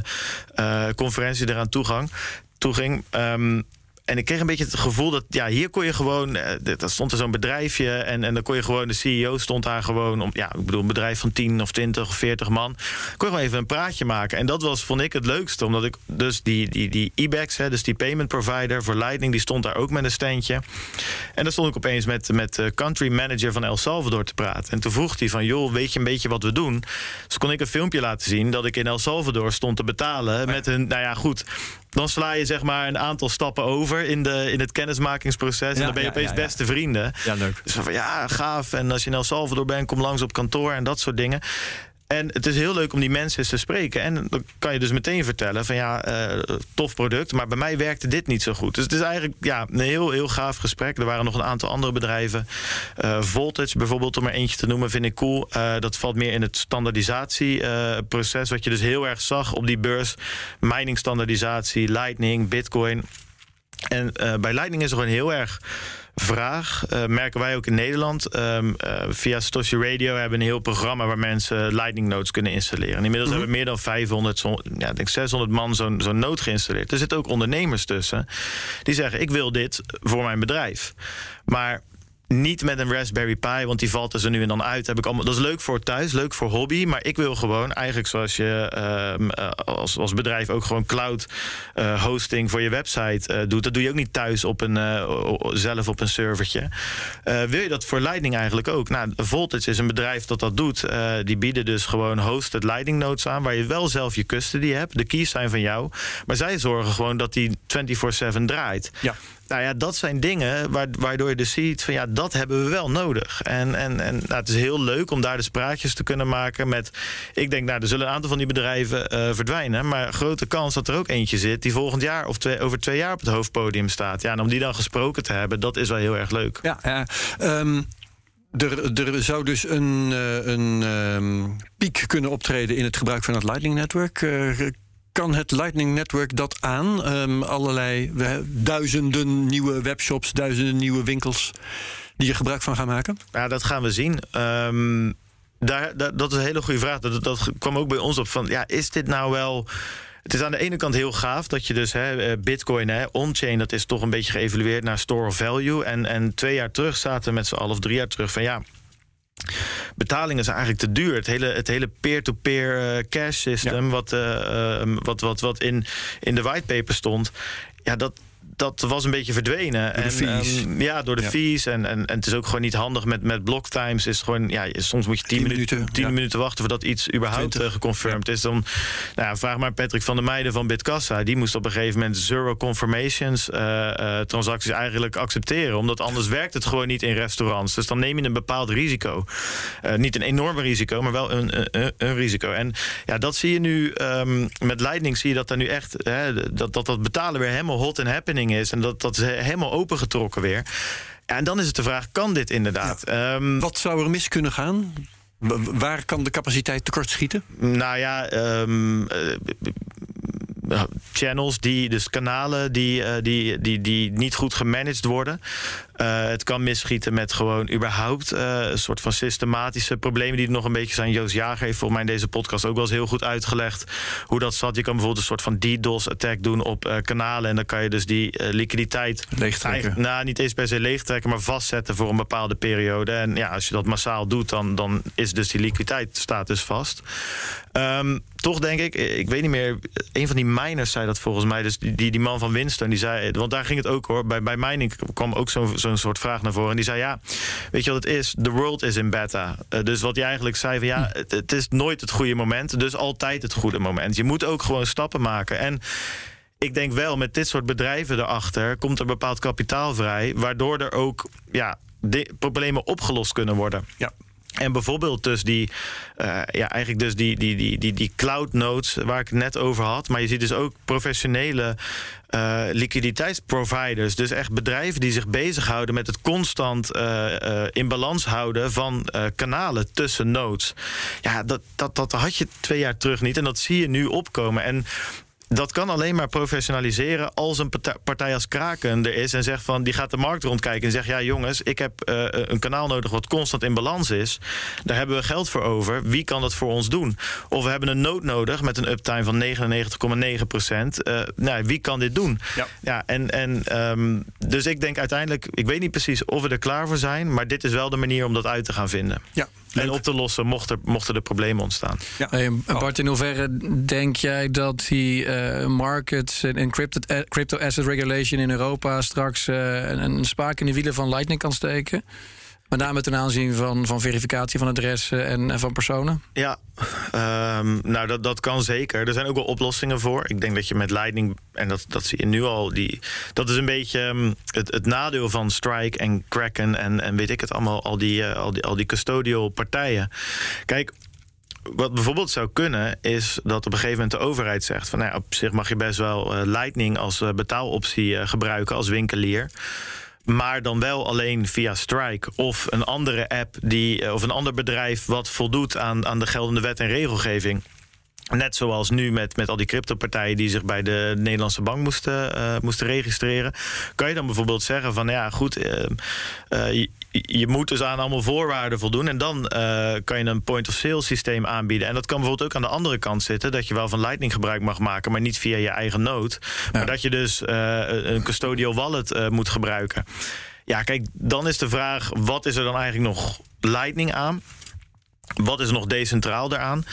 eh, conferentie eraan toegang, toeging... Ehm, en ik kreeg een beetje het gevoel dat ja, hier kon je gewoon. eh, Er stond er zo'n bedrijfje. En, en dan kon je gewoon. De CEO stond daar gewoon. Om, ja, ik bedoel, een bedrijf van 10 of 20 of 40 man. Kon je gewoon even een praatje maken. En dat was, vond ik, het leukste. Omdat ik dus die, die, die hè, dus die payment provider voor Lightning, die stond daar ook met een standje. En dan stond ik opeens met, met de country manager van El Salvador te praten. En toen vroeg hij van, joh, weet je een beetje wat we doen? Dus kon ik een filmpje laten zien dat ik in El Salvador stond te betalen met een, nou ja, goed. Dan sla je zeg maar een aantal stappen over in, de, in het kennismakingsproces. en dan ben je ja, opeens ja. beste vrienden. Ja, leuk. Dus van ja, gaaf. En als je in El Salvador bent, kom langs op kantoor en dat soort dingen. En het is heel leuk om die mensen eens te spreken. En dan kan je dus meteen vertellen van ja, uh, tof product, maar bij mij werkte dit niet zo goed. Dus het is eigenlijk ja, een heel, heel gaaf gesprek. Er waren nog een aantal andere bedrijven. Uh, Voltage bijvoorbeeld, om er eentje te noemen, vind ik cool. Uh, dat valt meer in het standaardisatieproces, wat je dus heel erg zag op die beurs. Mining standaardisatie, Lightning, Bitcoin. En bij Lightning is er gewoon heel erg vraag. Uh, merken wij ook in Nederland. Uh, uh, via Stoshi Radio hebben we een heel programma waar mensen Lightning Nodes kunnen installeren. En inmiddels mm -hmm. hebben we meer dan 500, zo, ja, denk 600 man zo'n zo'n node geïnstalleerd. Er zitten ook ondernemers tussen die zeggen: Ik wil dit voor mijn bedrijf. Maar niet met een Raspberry Pi, want die valt er zo nu en dan uit. Heb ik allemaal, dat is leuk voor thuis, leuk voor hobby. Maar ik wil gewoon eigenlijk zoals je uh, als, als bedrijf ook gewoon cloud uh, hosting voor je website uh, doet. Dat doe je ook niet thuis op een, zelf op een servertje. wil je dat voor Lightning eigenlijk ook? Nou, Voltage is een bedrijf dat dat doet. die bieden dus gewoon hosted Lightning nodes aan, waar je wel zelf je custody hebt. De keys zijn van jou. Maar zij zorgen gewoon dat die 24-7 draait. Ja. Nou ja, dat zijn dingen waardoor je dus ziet van ja, dat hebben we wel nodig. En, en, en nou, het is heel leuk om daar dus praatjes te kunnen maken met. Ik denk, nou, er zullen een aantal van die bedrijven uh, verdwijnen. Maar grote kans dat er ook eentje zit die volgend jaar of twee, over twee jaar op het hoofdpodium staat. Ja, en om die dan gesproken te hebben, dat is wel heel erg leuk. Ja, ja. Um... Er, er, zou dus een, een um, piek kunnen optreden in het gebruik van het Lightning-netwerk. Uh, kan het Lightning Network dat aan? Um, allerlei duizenden nieuwe webshops, duizenden nieuwe winkels die er gebruik van gaan maken? Ja, dat gaan we zien. Daar, daar, dat is een hele goede vraag. Dat, dat kwam ook bij ons op van, ja, is dit nou wel... Het is aan de ene kant heel gaaf dat je dus hè, eh, Bitcoin, hè, on-chain, dat is toch een beetje geëvalueerd naar store of value. En, en twee jaar terug zaten we met z'n allen, of drie jaar terug, van ja, betalingen zijn eigenlijk te duur. Het hele, het hele peer-to-peer uh, cash system, ja. wat, uh, wat, wat, wat in, in de whitepaper stond, ja, dat, dat was een beetje verdwenen. Door de fees. En, ja, door de ja. fees. En, en, en het is ook gewoon niet handig met, met block times. Is gewoon, ja, soms moet je 10 minuten, 10 ja. minuten wachten voordat iets überhaupt uh, geconfirmed is. Dan nou ja, vraag maar Patrick van der Meijden van Bitkassa. Die moest op een gegeven moment zero confirmations uh, uh, transacties eigenlijk accepteren. Omdat anders werkt het gewoon niet in restaurants. Dus dan neem je een bepaald risico. niet een enorm risico, maar wel een, een, een, risico. En ja, dat zie je nu um, met Lightning zie je dat er nu echt hè, dat, dat dat betalen weer helemaal hot and happening is. En dat, dat is helemaal opengetrokken weer. Ja, en dan is het de vraag, kan dit inderdaad? Ja. Um, Wat zou er mis kunnen gaan? Waar kan de capaciteit tekort schieten? Nou ja, um, uh, channels, die, dus kanalen die, uh, die, die, die niet goed gemanaged worden. Uh, het kan misschieten met gewoon überhaupt uh, een soort van systematische problemen die er nog een beetje zijn. Joost Jager heeft volgens mij in deze podcast ook wel eens heel goed uitgelegd hoe dat zat. Je kan bijvoorbeeld een soort van DDoS-attack doen op kanalen. En dan kan je dus die liquiditeit leegtrekken. Nou, niet eens per se leegtrekken, maar vastzetten voor een bepaalde periode. En ja, als je dat massaal doet, dan, dan is dus die liquiditeit staat dus vast. Um, toch denk ik, ik weet niet meer, een van die miners zei dat volgens mij. Dus die, die, man van Winston, die zei, want daar ging het ook hoor. Bij, bij mining kwam ook zo'n zo'n soort vraag naar voren. En die zei: Ja, weet je wat het is? The world is in beta. Uh, dus wat hij eigenlijk zei: van ja, het, het, is nooit het goede moment, dus altijd het goede moment. Je moet ook gewoon stappen maken. En ik denk wel, met dit soort bedrijven erachter komt er bepaald kapitaal vrij, waardoor er ook ja, problemen opgelost kunnen worden. Ja. En bijvoorbeeld dus die, uh, ja, eigenlijk dus die, die, die, die, die cloud nodes waar ik het net over had. Maar je ziet dus ook professionele uh, liquiditeitsproviders. Dus echt bedrijven die zich bezighouden met het constant uh, in balans houden van kanalen tussen nodes. Ja, dat, dat, dat had je twee jaar terug niet. En dat zie je nu opkomen. En dat kan alleen maar professionaliseren als een partij als Kraken er is en zegt van die gaat de markt rondkijken en zegt ja jongens, ik heb uh, een kanaal nodig wat constant in balans is. Daar hebben we geld voor over. Wie kan dat voor ons doen? Of we hebben een nood nodig met een uptime van 99,9 procent. Uh, nou, wie kan dit doen? Ja. ja en, en um, dus ik denk uiteindelijk, ik weet niet precies of we er klaar voor zijn, maar dit is wel de manier om dat uit te gaan vinden. Ja. En op te lossen mocht er, mochten er problemen ontstaan. Ja. Hey, Bart, in hoeverre denk jij dat die uh, markets en crypto, crypto asset regulation in Europa straks uh, een, een spaak in de wielen van Lightning kan steken? Met name ten aanzien van, van verificatie van adressen en, van personen? Ja, um, nou dat, dat kan zeker. Er zijn ook wel oplossingen voor. Ik denk dat je met Lightning, en dat, dat zie je nu al, die, dat is een beetje um, het, het nadeel van Strike en Kraken en, en weet ik het allemaal, al die, uh, al die, al die custodial partijen. Kijk, wat bijvoorbeeld zou kunnen, is dat op een gegeven moment de overheid zegt: van nou ja, op zich mag je best wel uh, Lightning als uh, betaaloptie gebruiken als winkelier. Maar dan wel alleen via Strike of een andere app die, of een ander bedrijf wat voldoet aan, aan de geldende wet en regelgeving. Net zoals nu met, met al die cryptopartijen die zich bij de Nederlandse bank moesten, uh, moesten registreren. Kan je dan bijvoorbeeld zeggen van ja, goed, uh, uh, je, moet dus aan allemaal voorwaarden voldoen. En dan kan je een point-of-sale systeem aanbieden. En dat kan bijvoorbeeld ook aan de andere kant zitten. Dat je wel van Lightning gebruik mag maken, maar niet via je eigen. Ja. Maar dat je dus een custodial wallet moet gebruiken. Ja, kijk, dan is de vraag: wat is er dan eigenlijk nog Lightning aan? Wat is nog decentraal daaraan?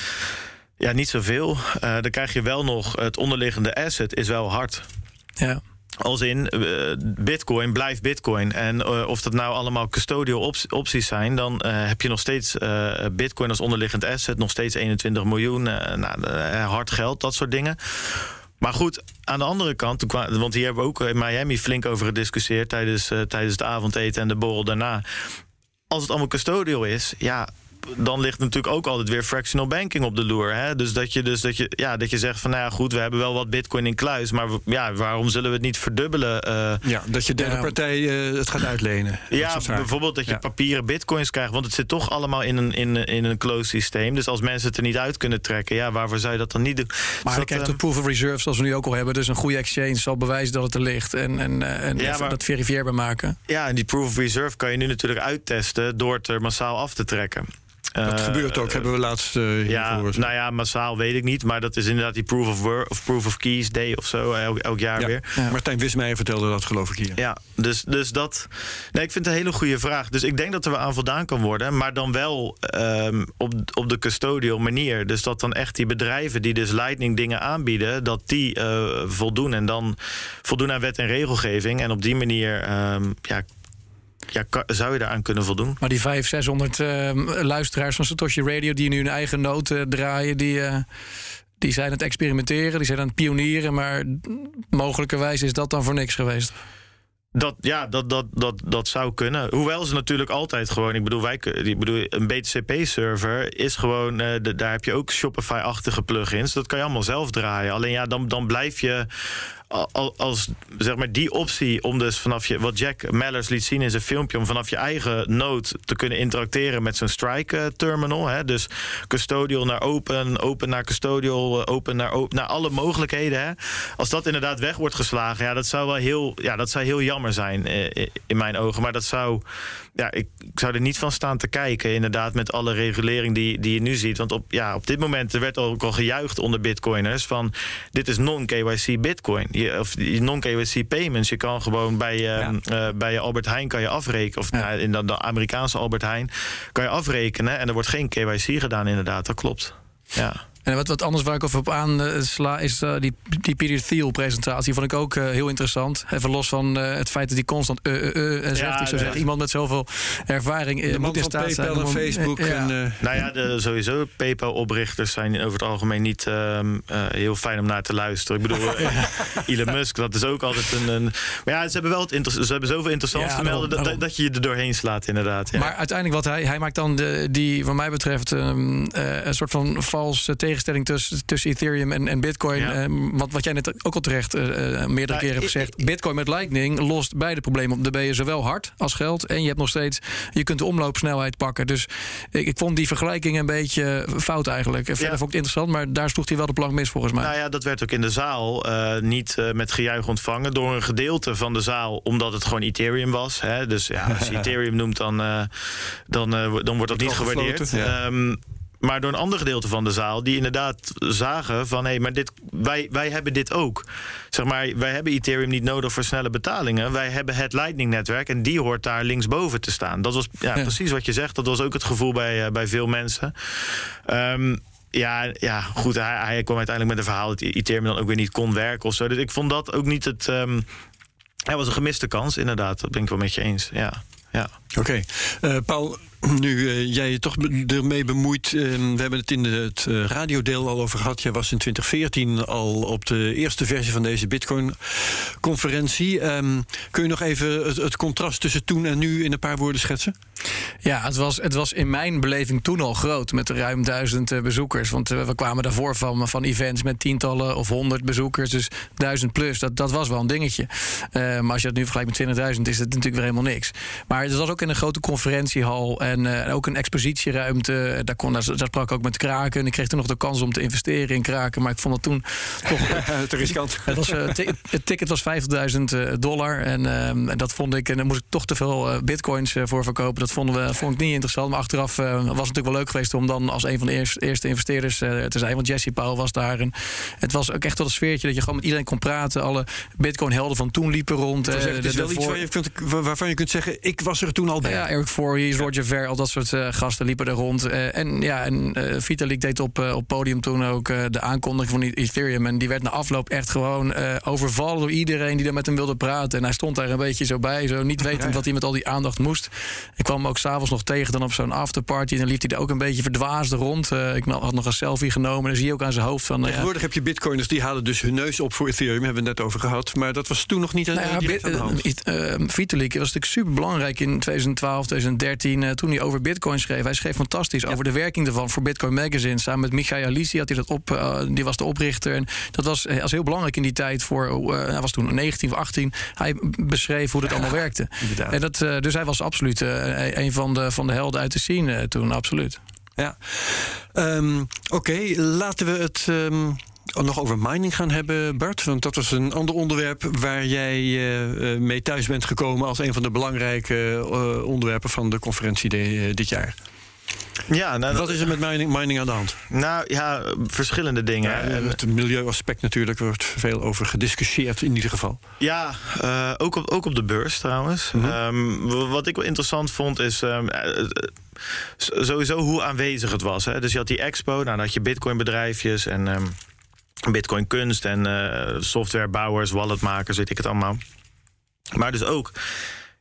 Ja, niet zoveel. Dan krijg je wel nog het onderliggende asset is wel hard. Ja. Als in, uh, bitcoin blijft bitcoin. En uh, of dat nou allemaal custodial op opties zijn... dan uh, heb je nog steeds bitcoin als onderliggend asset. Nog steeds 21 miljoen, nou, hard geld, dat soort dingen. Maar goed, aan de andere kant, want hier hebben we ook in Miami flink over gediscussieerd... tijdens, tijdens het avondeten en de borrel daarna. Als het allemaal custodial is, ja, dan ligt natuurlijk ook altijd weer fractional banking op de loer. Hè? Dus, dat je, dus dat, je, ja, dat je zegt van nou ja, goed, we hebben wel wat bitcoin in kluis, maar ja, waarom zullen we het niet verdubbelen? Uh, ja, dat je derde partij uh, het gaat uitlenen. Ja, bijvoorbeeld dat je ja. papieren bitcoins krijgt, want het zit toch allemaal in een, in, in een closed systeem. Dus als mensen het er niet uit kunnen trekken, ja, waarvoor zou je dat dan niet doen? Maar dus je krijgt de proof of reserve, zoals we nu ook al hebben. Dus een goede exchange zal bewijzen dat het er ligt en, en, en ja, maar, dat verifieerbaar maken. Ja, en die proof of reserve kan je nu natuurlijk uittesten door het er massaal af te trekken. Dat uh, gebeurt ook, hebben we laatst uh, ja, Nou ja, massaal weet ik niet. Maar dat is inderdaad die Proof of, word, of, proof of Keys Day of zo, elk, elk jaar ja. weer. Ja. Martijn Wismeijer vertelde dat, geloof ik hier. Ja, dus, dus dat... Nee, ik vind het een hele goede vraag. Dus ik denk dat er wel aan voldaan kan worden. Maar dan wel um, op, op de custodial manier. Dus dat dan echt die bedrijven die dus Lightning dingen aanbieden... dat die uh, voldoen. En dan voldoen aan wet en regelgeving. En op die manier... Um, ja, ja, zou je daaraan kunnen voldoen? Maar die 500, 600 uh, luisteraars van Satoshi Radio... die nu hun eigen noot uh, draaien... die, uh, die zijn aan het experimenteren, die zijn aan het pionieren... maar mogelijkerwijs is dat dan voor niks geweest. Dat, ja, dat, dat, dat, dat zou kunnen. Hoewel ze natuurlijk altijd gewoon. Ik bedoel, wij, ik bedoel een BTCP-server is gewoon. Uh, de, daar heb je ook Shopify-achtige plugins. Dat kan je allemaal zelf draaien. Alleen ja, dan, dan blijf je als zeg maar die optie om dus vanaf je, wat Jack Mellers liet zien in zijn filmpje, om vanaf je eigen node te kunnen interacteren met zo'n strike terminal. Hè, dus custodial naar open, open naar custodial, open naar open, naar alle mogelijkheden. Hè. Als dat inderdaad weg wordt geslagen, ja, dat zou wel heel, ja, dat zou heel jammer zijn eh, in mijn ogen. Maar dat zou, ja, ik, ik zou er niet van staan te kijken, inderdaad, met alle regulering die, die je nu ziet. Want op, ja, op dit moment er werd ook al gejuicht onder bitcoiners van dit is non-KYC bitcoin je, of non-KYC payments. Je kan gewoon bij, ja. uh, bij Albert Heijn kan je afrekenen. Of ja. nou, in de, de, Amerikaanse Albert Heijn kan je afrekenen. En er wordt geen KYC gedaan, inderdaad. Dat klopt. Ja. En wat, wat anders waar ik op aansla is uh, die, die Peter Thiel presentatie. Vond ik ook uh, heel interessant. Even los van uh, het feit dat hij constant uh, uh, zegt. Ja, ik zou zeggen, iemand met zoveel ervaring de moet in staat zijn. en Facebook. Ja. En, nou ja, de, sowieso PayPal-oprichters zijn over het algemeen niet um, heel fijn om naar te luisteren. Ik bedoel, (laughs) Elon Musk, dat is ook altijd een... een maar ja, ze hebben wel het ze hebben zoveel interessants te melden dat, dat, je je er doorheen slaat, inderdaad. Ja. Maar uiteindelijk wat hij... Hij maakt dan de, die, wat mij betreft, um, een soort van vals tegenstelling tussen, tussen Ethereum en, en Bitcoin. Ja. Uh, wat, wat jij net ook al terecht uh, meerdere nou, keren hebt gezegd. Ik, Bitcoin met Lightning lost beide problemen op. Dan ben je zowel hard als geld. En je hebt nog steeds. Je kunt de omloopsnelheid pakken. Dus ik, ik vond die vergelijking een beetje fout eigenlijk. Verder ja. vond ik het interessant, maar daar sloeg hij wel de plank mis volgens mij. Nou ja, dat werd ook in de zaal uh, niet met gejuich ontvangen door een gedeelte van de zaal, omdat het gewoon Ethereum was. Hè? Dus ja, als je (laughs) Ethereum noemt, dan, dan, dan wordt dat niet gewaardeerd. Ja. Um, maar door een ander gedeelte van de zaal die inderdaad zagen van hé, hey, maar dit, wij, wij hebben dit ook. Zeg maar, wij hebben Ethereum niet nodig voor snelle betalingen. Wij hebben het Lightning-netwerk en die hoort daar linksboven te staan. Dat was ja, ja. precies wat je zegt. Dat was ook het gevoel bij, uh, bij veel mensen. Um, ja, ja, goed. Hij, hij, kwam uiteindelijk met een verhaal dat Ethereum dan ook weer niet kon werken of zo. Dus ik vond dat ook niet het. Um, hij was een gemiste kans, inderdaad. Dat ben ik wel met je eens. Ja. ja. Oké. Okay. Uh, Paul, nu uh, jij je toch ermee bemoeit. Uh, we hebben het in het uh, radiodeel al over gehad. Jij was in 2014 al op de eerste versie van deze Bitcoin-conferentie. Um, kun je nog even het, contrast tussen toen en nu in een paar woorden schetsen? Ja, het was, het was in mijn beleving toen al groot met ruim duizend eh, bezoekers. Want we kwamen daarvoor van, van events met tientallen of honderd bezoekers. Dus duizend plus, dat, dat was wel een dingetje. Maar als je dat nu vergelijkt met 20.000, is het natuurlijk weer helemaal niks. Maar het was ook in een grote conferentiehal en ook een expositieruimte. Daar, kon, daar, daar sprak ik ook met Kraken. En ik kreeg toen nog de kans om te investeren in Kraken. Maar ik vond het toen toch... (laughs) te riskant. Het, was, het ticket was 50.000 dollar. En ehm, dat vond ik, en daar moest ik toch te veel bitcoins voor verkopen. Dat vonden we vond ik niet interessant. Maar achteraf was het natuurlijk wel leuk geweest om dan als een van de eerste, eerste investeerders te zijn. Want Jesse Powell was daar. En het was ook echt wel een sfeertje dat je gewoon met iedereen kon praten. Alle Bitcoin-helden van toen liepen rond. Het is wel iets waar je kunt, waarvan je kunt zeggen: ik was er toen al bij. Ja, Eric Voorhees. Roger Ver, al dat soort gasten liepen er rond. en ja, en Vitalik deed op, op podium toen ook de aankondiging van Ethereum. En die werd na afloop echt gewoon overvallen door iedereen die daar met hem wilde praten. En hij stond daar een beetje zo bij, zo niet wetend ja. wat hij met al die aandacht moest. Ik kwam ook s'avonds nog tegen dan op zo'n afterparty. En dan liep hij daar ook een beetje verdwaasd rond. Ik had nog een selfie genomen. Dan zie je ook aan zijn hoofd van... Tegenwoordig heb je bitcoiners die halen dus hun neus op voor Ethereum. Hebben we het net over gehad. Maar dat was toen nog niet nou ja, aan de hand. Vitalik was natuurlijk super belangrijk in 2012, 2013. toen hij over bitcoin schreef. Hij schreef fantastisch over de werking ervan voor Bitcoin Magazine. Samen met Michael Alisi had hij dat op. die was de oprichter. En dat was, was heel belangrijk in die tijd voor... hij was toen 19 of 18. Hij beschreef hoe dat allemaal werkte. En dat, dus hij was absoluut een van de, van de helden uit de scene toen, absoluut. Ja, um, oké. Okay. Laten we het um, nog over mining gaan hebben, Bart. Want dat was een ander onderwerp waar jij uh, mee thuis bent gekomen als een van de belangrijke uh, onderwerpen van de conferentie de, dit jaar. Ja, nou, Wat is er met mining, mining aan de hand? Nou ja, verschillende dingen. Ja, het milieuaspect natuurlijk wordt veel over gediscussieerd in ieder geval. Ja, uh, ook, op, ook op de beurs trouwens. Mm -hmm. um, wat ik wel interessant vond is. Um, sowieso hoe aanwezig het was. Hè? Dus je had die expo, nou, dan had je bitcoin-bedrijfjes en um, bitcoin-kunst en uh, softwarebouwers, walletmakers, weet ik het allemaal. Maar dus ook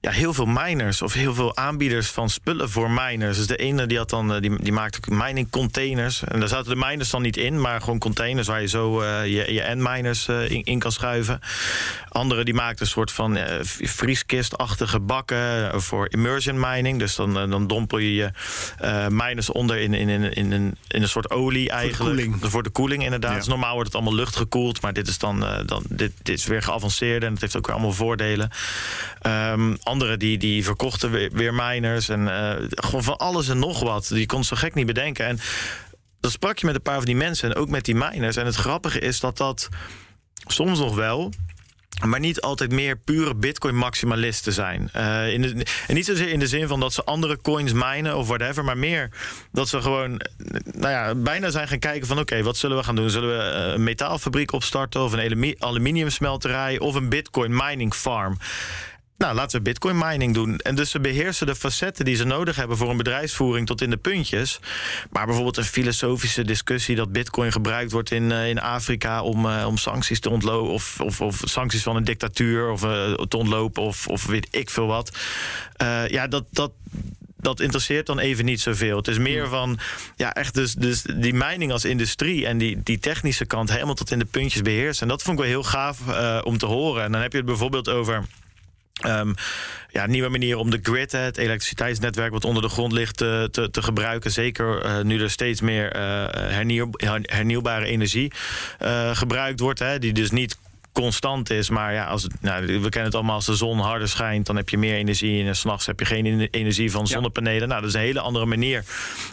ja, heel veel miners of heel veel aanbieders van spullen voor miners. Dus de ene die, had dan, die, die maakte mining containers. En daar zaten de miners dan niet in, maar gewoon containers waar je zo uh, je, je N-miners uh, in, in, kan schuiven. Andere die maakten een soort van uh, vrieskistachtige bakken voor immersion mining. Dus dan, dan dompel je je miners onder in, in, in, in, een, in een soort olie eigenlijk. Voor de koeling, voor de koeling inderdaad. Ja. Dus normaal wordt het allemaal luchtgekoeld, maar dit is dan, dan dit, dit is weer geavanceerd en het heeft ook weer allemaal voordelen. Um, anderen die, die verkochten weer, miners. En uh, gewoon van alles en nog wat. Die kon zo gek niet bedenken. En dan sprak je met een paar van die mensen en ook met die miners. En het grappige is dat dat soms nog wel maar niet altijd meer pure bitcoin-maximalisten zijn. Uh, in en niet zozeer in de zin van dat ze andere coins minen of whatever... maar meer dat ze gewoon nou ja, bijna zijn gaan kijken van... oké, wat zullen we gaan doen? Zullen we een metaalfabriek opstarten... of een aluminiumsmelterij of een bitcoin-mining farm? Nou, laten we bitcoin mining doen. En dus ze beheersen de facetten die ze nodig hebben voor een bedrijfsvoering tot in de puntjes. Maar bijvoorbeeld een filosofische discussie dat bitcoin gebruikt wordt in, uh, in Afrika om, uh, om sancties te ontlopen. Of, of, of, sancties van een dictatuur of, uh, te ontlopen of, of weet ik veel wat. ja, dat. dat dat interesseert dan even niet zoveel. Het is meer van, ja, echt dus, dus die mining als industrie en die, die technische kant helemaal tot in de puntjes beheersen. En dat vond ik wel heel gaaf om te horen. En dan heb je het bijvoorbeeld over Um, ja, nieuwe manier om de grid, het elektriciteitsnetwerk wat onder de grond ligt, te, te, te gebruiken. Zeker uh, nu er steeds meer hernieuw, hernieuwbare energie gebruikt wordt. Hè, die dus niet constant is. Maar ja, als, nou, we kennen het allemaal als de zon harder schijnt, dan heb je meer energie. En s'nachts heb je geen energie van zonnepanelen. Ja. Nou, dat is een hele andere manier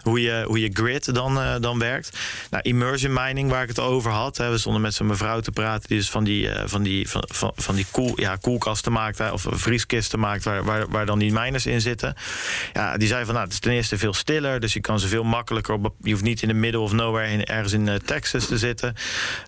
hoe je, hoe je grid dan, uh, dan werkt. Nou, immersion mining, waar ik het over had. Hè, we stonden met zo'n mevrouw te praten, die dus van die, uh, van die, van, van, van die koel, ja, koelkasten maakt, hè, of vrieskisten maakt, waar, waar, waar dan die miners in zitten. Ja, die zei van, nou, het is ten eerste veel stiller, dus je kan ze veel makkelijker op. Je hoeft niet in de middle of nowhere in, ergens in uh, Texas te zitten.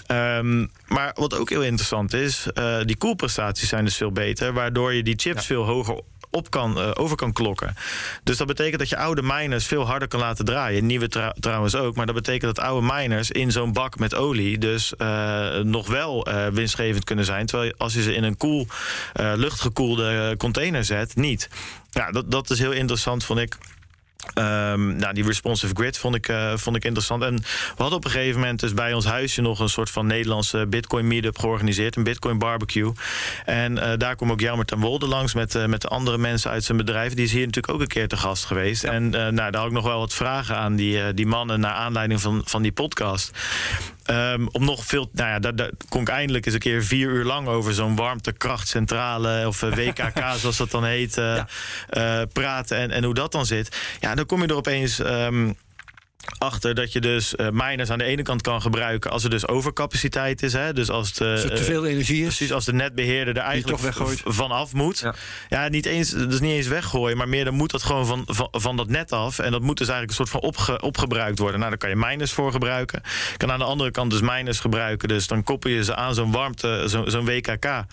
Um, maar wat ook heel interessant is, uh, die koelprestaties zijn dus veel beter, waardoor je die chips ja. veel hoger op kan, uh, over kan klokken. Dus dat betekent dat je oude miners veel harder kan laten draaien. Nieuwe trou trouwens ook. Maar dat betekent dat oude miners in zo'n bak met olie... dus uh, nog wel uh, winstgevend kunnen zijn. Terwijl als je ze in een koel, luchtgekoelde container zet, niet. Ja, dat, dat is heel interessant, vond ik Um, nou, die responsive grid vond ik, uh, vond ik interessant. En we hadden op een gegeven moment dus bij ons huisje nog een soort van Nederlandse Bitcoin meetup georganiseerd, een Bitcoin barbecue. En uh, daar kwam ook Jelmer ten Wolde langs met, uh, met de andere mensen uit zijn bedrijf. Die is hier natuurlijk ook een keer te gast geweest. Ja. En nou, daar had ik nog wel wat vragen aan die, die mannen naar aanleiding van, van die podcast. Um, om nog veel. Nou ja, daar, daar kon ik eindelijk eens een keer vier uur lang over zo'n warmtekrachtcentrale of WKK, (laughs) zoals dat dan heet, ja. praten en, en hoe dat dan zit. Ja, dan kom je er opeens. Um, achter dat je dus uh, miners aan de ene kant kan gebruiken als er dus overcapaciteit is. Hè? Dus als er te veel energie is. Precies, als de netbeheerder er eigenlijk vanaf moet. Ja. ja, niet eens, dus niet eens weggooien, maar meer dan moet dat gewoon van, van, van, dat net af. En dat moet dus eigenlijk een soort van opge, opgebruikt worden. Nou, daar kan je miners voor gebruiken. Je kan aan de andere kant dus miners gebruiken. Dus dan koppel je ze aan zo'n warmte, zo'n zo WKK.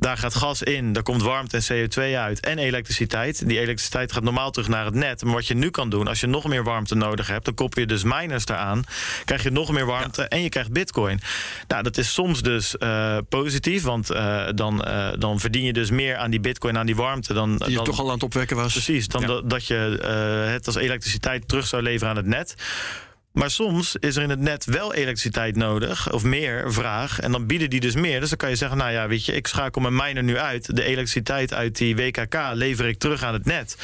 Daar gaat gas in, daar komt warmte en CO2 uit en elektriciteit. Die elektriciteit gaat normaal terug naar het net. Maar wat je nu kan doen, als je nog meer warmte nodig hebt, dan koppel je dus miners eraan. Krijg je nog meer warmte ja. en je krijgt bitcoin. Nou, dat is soms dus uh, positief, want uh, dan, uh, dan verdien je dus meer aan die bitcoin, aan die warmte. Dan, die je dan, toch al aan het opwekken was. Precies, dan ja. dat, dat je het als elektriciteit terug zou leveren aan het net. Maar soms is er in het net wel elektriciteit nodig, of meer vraag. En dan bieden die dus meer. Dus dan kan je zeggen, nou ja, weet je, ik schakel mijn miner nu uit. De elektriciteit uit die WKK lever ik terug aan het net.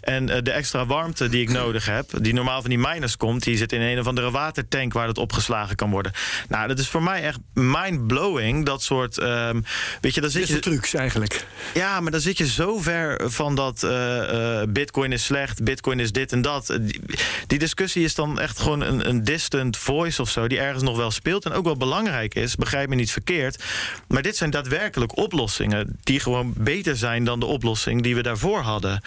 En uh, de extra warmte die ik nodig heb, die normaal van die miners komt, die zit in een of andere watertank waar dat opgeslagen kan worden. Nou, dat is voor mij echt mind-blowing. Dat soort, um, weet je, dan zit je... trucs eigenlijk. Ja, maar dan zit je zo ver van dat uh, uh, bitcoin is slecht, bitcoin is dit en dat. Die, die discussie is dan echt gewoon een een, een distant voice of zo, die ergens nog wel speelt en ook wel belangrijk is. Begrijp me niet verkeerd. Maar dit zijn daadwerkelijk oplossingen die gewoon beter zijn dan de oplossing die we daarvoor hadden.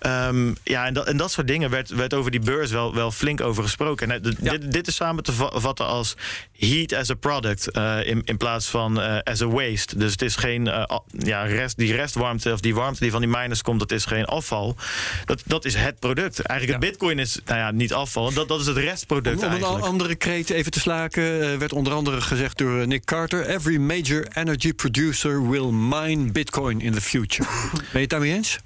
Um, ja, en dat, en dat soort dingen werd, werd over die beurs wel, wel flink over gesproken. En ja. dit, dit, is samen te vatten als heat as a product uh, in, in plaats van uh, as a waste. Dus het is geen uh, ja, rest, die restwarmte of die warmte die van die miners komt, dat is geen afval. Dat, dat is het product. Eigenlijk ja. het bitcoin is nou ja, niet afval, dat, dat is het restproduct. Om, om een andere kreet even te slaken, uh, werd onder andere gezegd door Nick Carter: Every major energy producer will mine Bitcoin in the future. (laughs) ben je het daarmee eens?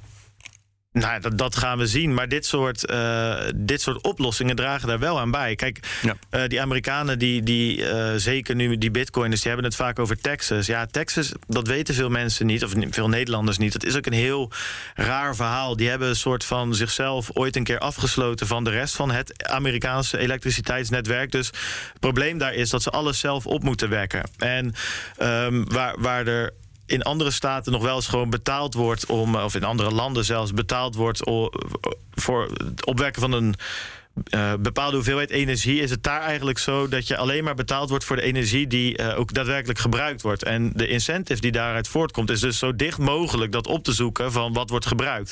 Nou, dat, dat, gaan we zien. Maar dit soort, uh, dit soort oplossingen dragen daar wel aan bij. Kijk, ja. uh, die Amerikanen, die, die uh, zeker nu die bitcoiners, die hebben het vaak over Texas. Ja, Texas, dat weten veel mensen niet, of veel Nederlanders niet. Dat is ook een heel raar verhaal. Die hebben een soort van zichzelf ooit een keer afgesloten van de rest van het Amerikaanse elektriciteitsnetwerk. Dus het probleem daar is dat ze alles zelf op moeten wekken. En um, waar, waar er in andere staten nog wel eens gewoon betaald wordt om, of in andere landen zelfs betaald wordt voor het opwekken van een uh, bepaalde hoeveelheid energie, is het daar eigenlijk zo dat je alleen maar betaald wordt voor de energie die uh, ook daadwerkelijk gebruikt wordt. En de incentive die daaruit voortkomt, is dus zo dicht mogelijk dat op te zoeken van wat wordt gebruikt.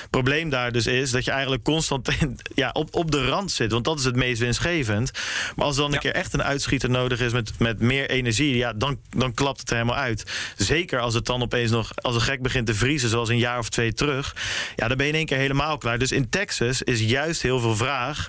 Het probleem daar dus is dat je eigenlijk constant (laughs) ja, op, op de rand zit, want dat is het meest winstgevend. Maar als dan een ja. keer echt een uitschieter nodig is met, met meer energie, ja, dan, dan klapt het er helemaal uit. Zeker als het dan opeens nog als een gek begint te vriezen, zoals een jaar of twee terug. Ja, dan ben je in één keer helemaal klaar. Dus in Texas is juist heel veel vraag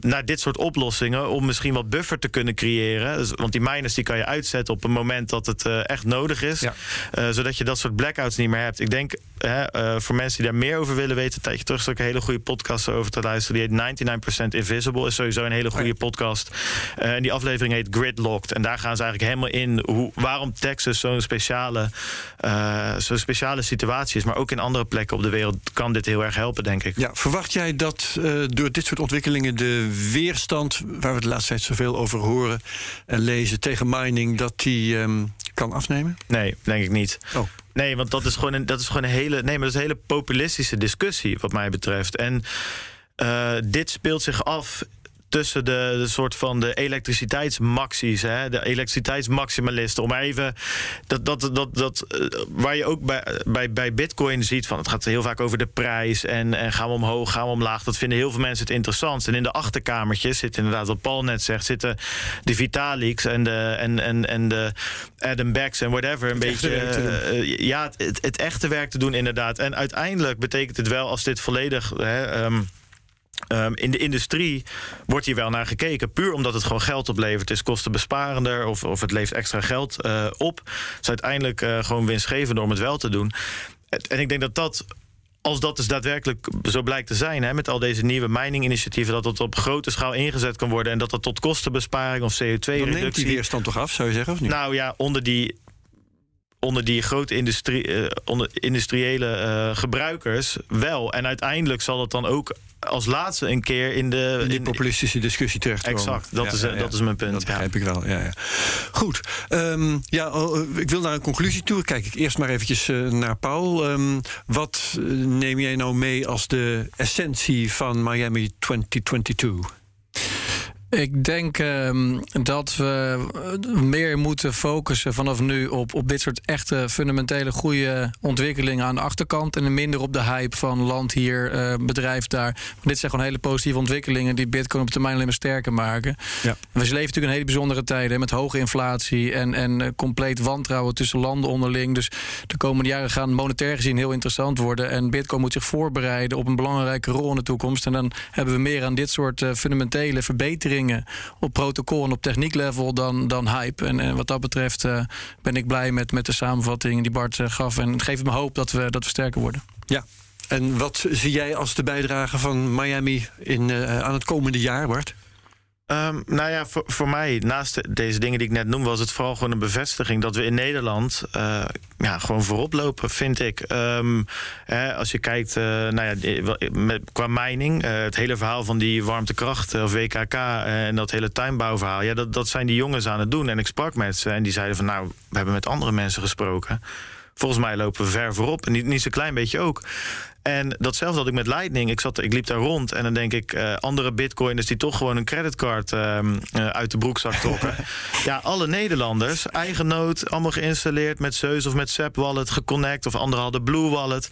naar dit soort oplossingen om misschien wat buffer te kunnen creëren. Dus, want die miners die kan je uitzetten op een moment dat het uh, echt nodig is. Ja. Uh, zodat je dat soort blackouts niet meer hebt. Ik denk uh, voor mensen die daar meer over willen weten, een tijdje terug is ook een hele goede podcast over te luisteren. Die heet 99% Invisible. Is sowieso een hele goede ja. podcast. en die aflevering heet Gridlocked. En daar gaan ze eigenlijk helemaal in hoe, waarom Texas zo'n speciale, zo'n speciale situatie is. Maar ook in andere plekken op de wereld kan dit heel erg helpen, denk ik. Ja, verwacht jij dat door dit soort ontwikkelingen de weerstand, waar we de laatste tijd zoveel over horen en lezen tegen mining, dat die um, kan afnemen? Nee, denk ik niet. Oh. Nee, want dat is gewoon een, dat is gewoon een hele, nee, maar dat is een hele populistische discussie, wat mij betreft. En uh, dit speelt zich af tussen de, de soort van de elektriciteitsmaxies, hè, de elektriciteitsmaximalisten. Om even dat, dat, dat, dat waar je ook bij, bij, bij Bitcoin ziet van het gaat heel vaak over de prijs en, en gaan we omhoog, gaan we omlaag. Dat vinden heel veel mensen het interessant. En in de achterkamertjes zit inderdaad, wat Paul net zegt, zitten de Vitaliks en de, en, en, en de Adam Becks en whatever. Een het beetje uh, ja, het, het, echte werk te doen, inderdaad. En uiteindelijk betekent het wel als dit volledig. Hè, um, Um, in de industrie wordt hier wel naar gekeken, puur omdat het gewoon geld oplevert. Het is kostenbesparender of, of het levert extra geld uh, op. Het is uiteindelijk uh, gewoon winstgevender om het wel te doen. En ik denk dat dat als dat dus daadwerkelijk zo blijkt te zijn, hè, met al deze nieuwe mining-initiatieven, dat het op grote schaal ingezet kan worden en dat dat tot kostenbesparing of CO2-reductie. Dan neemt die weerstand toch af, zou je zeggen? Of niet? Nou ja, onder die onder die grote industrie, uh, onder industriële uh, gebruikers wel. En uiteindelijk zal het dan ook als laatste een keer in de... In die populistische discussie terecht Exact, dat, ja, is, ja, ja. dat is mijn punt. Dat begrijp ik wel, ja. ja. Goed, um, ja, oh, ik wil naar een conclusie toe. Kijk ik eerst maar eventjes uh, naar Paul. Um, wat neem jij nou mee als de essentie van Miami 2022? Ik denk um, dat we meer moeten focussen vanaf nu op, op dit soort echte fundamentele goede ontwikkelingen aan de achterkant. En minder op de hype van land hier, uh, bedrijf daar. Dit zijn gewoon hele positieve ontwikkelingen die Bitcoin op termijn alleen maar sterker maken. Ja. We leven natuurlijk een hele bijzondere tijden met hoge inflatie en, en uh, compleet wantrouwen tussen landen onderling. Dus de komende jaren gaan monetair gezien heel interessant worden. En Bitcoin moet zich voorbereiden op een belangrijke rol in de toekomst. En dan hebben we meer aan dit soort uh, fundamentele verbeteringen op protocol en op technieklevel dan, dan hype. En, en wat dat betreft uh, ben ik blij met, met de samenvatting die Bart uh, gaf. En het geeft me hoop dat we, dat we sterker worden. Ja. En wat zie jij als de bijdrage van Miami in, uh, aan het komende jaar, Bart? Um, nou ja, voor, voor mij, naast deze dingen die ik net noem, was het vooral gewoon een bevestiging dat we in Nederland uh, ja, gewoon voorop lopen, vind ik. Um, hè, als je kijkt uh, nou ja, met, qua mining, uh, het hele verhaal van die warmtekracht of WKK en dat hele tuinbouwverhaal, ja, dat, dat zijn die jongens aan het doen. En ik sprak met ze en die zeiden van nou, we hebben met andere mensen gesproken. Volgens mij lopen we ver voorop. En niet, niet zo'n klein beetje ook. En datzelfde had ik met Lightning. Ik, zat, ik liep daar rond en dan denk ik... Uh, andere bitcoiners die toch gewoon een creditcard uh, uh, uit de broekzak trokken. (laughs) ja, alle Nederlanders, eigen nood, allemaal geïnstalleerd... met Zeus of met SEP Wallet, geconnect of anderen hadden Blue Wallet.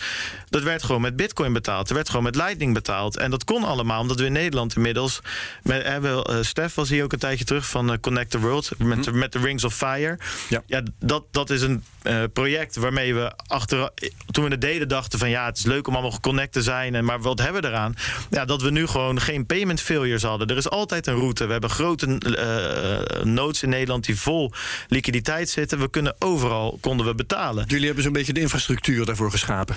Dat werd gewoon met bitcoin betaald. Er werd gewoon met Lightning betaald. En dat kon allemaal omdat we in Nederland inmiddels... Met, hebben, Stef was hier ook een tijdje terug van Connect the World... met, hm. met de Rings of Fire. Ja, ja dat, dat is een project waarmee we achter... toen we het deden dachten van ja, het is leuk om allemaal geconnect te zijn. En, maar wat hebben we eraan? Ja, dat we nu gewoon geen payment failures hadden. Er is altijd een route. We hebben grote uh, nodes in Nederland die vol liquiditeit zitten. We kunnen overal konden we betalen. Jullie hebben zo'n beetje de infrastructuur daarvoor geschapen.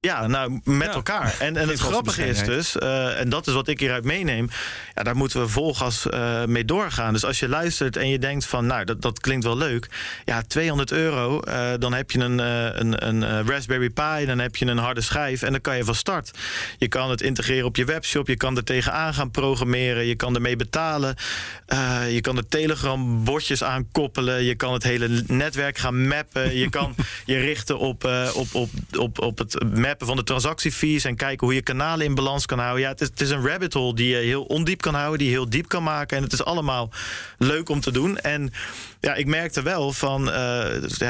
Ja, nou, met ja. elkaar. En, en het grappige is dus, uh, en dat is wat ik hieruit meeneem... ja, daar moeten we volgas uh, mee doorgaan. Dus als je luistert en je denkt van, nou, dat, dat klinkt wel leuk... ja, 200 euro, uh, dan heb je een, een, een Raspberry Pi... dan heb je een harde schijf en dan kan je van start. Je kan het integreren op je webshop, je kan er tegenaan gaan programmeren... je kan ermee betalen, je kan er Telegram-bordjes aan koppelen... je kan het hele netwerk gaan mappen... je kan (laughs) je richten op, op, op, op, op het van de transactiefees en kijken hoe je kanalen in balans kan houden. Ja, het is, het is een rabbit hole die je heel ondiep kan houden, die heel diep kan maken. En het is allemaal leuk om te doen. En ja, ik merkte wel van, uh,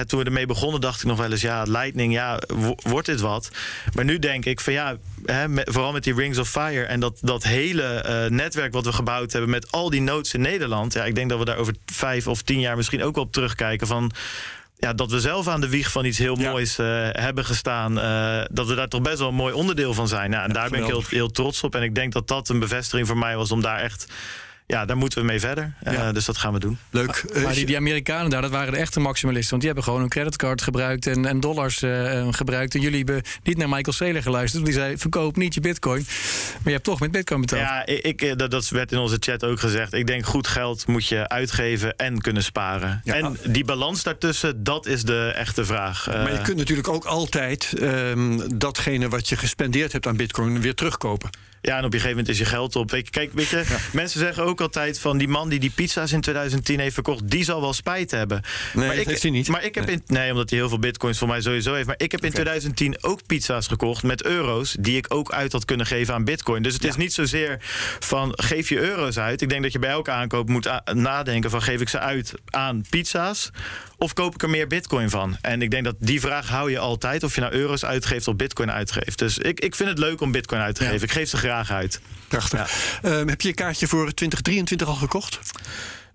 toen we ermee begonnen, dacht ik nog wel eens, ja, Lightning, ja, wordt dit wat? Maar nu denk ik van ja, hè, met, vooral met die Rings of Fire en dat, dat hele uh, netwerk wat we gebouwd hebben met al die nodes in Nederland. Ja, ik denk dat we daar over vijf of tien jaar misschien ook wel op terugkijken van ja, dat we zelf aan de wieg van iets heel moois uh, hebben gestaan. Uh, dat we daar toch best wel een mooi onderdeel van zijn. En daar ben ik heel, heel trots op. En ik denk dat dat een bevestiging voor mij was om daar echt ja, daar moeten we mee verder. Ja. Uh, dus dat gaan we doen. Leuk. Maar, maar die, die, Amerikanen daar, dat waren de echte maximalisten. Want die hebben gewoon een creditcard gebruikt en, en dollars uh, gebruikt. En jullie hebben niet naar Michael Saylor geluisterd. Die zei, verkoop niet je bitcoin. Maar je hebt toch met bitcoin betaald. Ja, ik, dat, dat werd in onze chat ook gezegd. Ik denk, goed geld moet je uitgeven en kunnen sparen. Ja. En die balans daartussen, dat is de echte vraag. Maar je kunt natuurlijk ook altijd um, datgene wat je gespendeerd hebt aan bitcoin weer terugkopen. Ja, en op een gegeven moment is je geld op. Kijk, weet je, ja. mensen zeggen ook altijd van die man die die pizza's in 2010 heeft verkocht, die zal wel spijt hebben. Nee, maar ik, hij niet. Maar ik heb nee. in, nee, omdat hij heel veel bitcoins voor mij sowieso heeft. Maar ik heb in okay. 2010 ook pizza's gekocht met euro's die ik ook uit had kunnen geven aan bitcoin. Dus het ja. is niet zozeer van geef je euro's uit. Ik denk dat je bij elke aankoop moet nadenken van geef ik ze uit aan pizza's of koop ik er meer bitcoin van? En ik denk dat die vraag hou je altijd. Of je nou euro's uitgeeft of bitcoin uitgeeft. Dus ik, ik vind het leuk om bitcoin uit te geven. Ja. Ik geef ze graag uit. Prachtig. Ja. Um, heb je een kaartje voor 2023 al gekocht?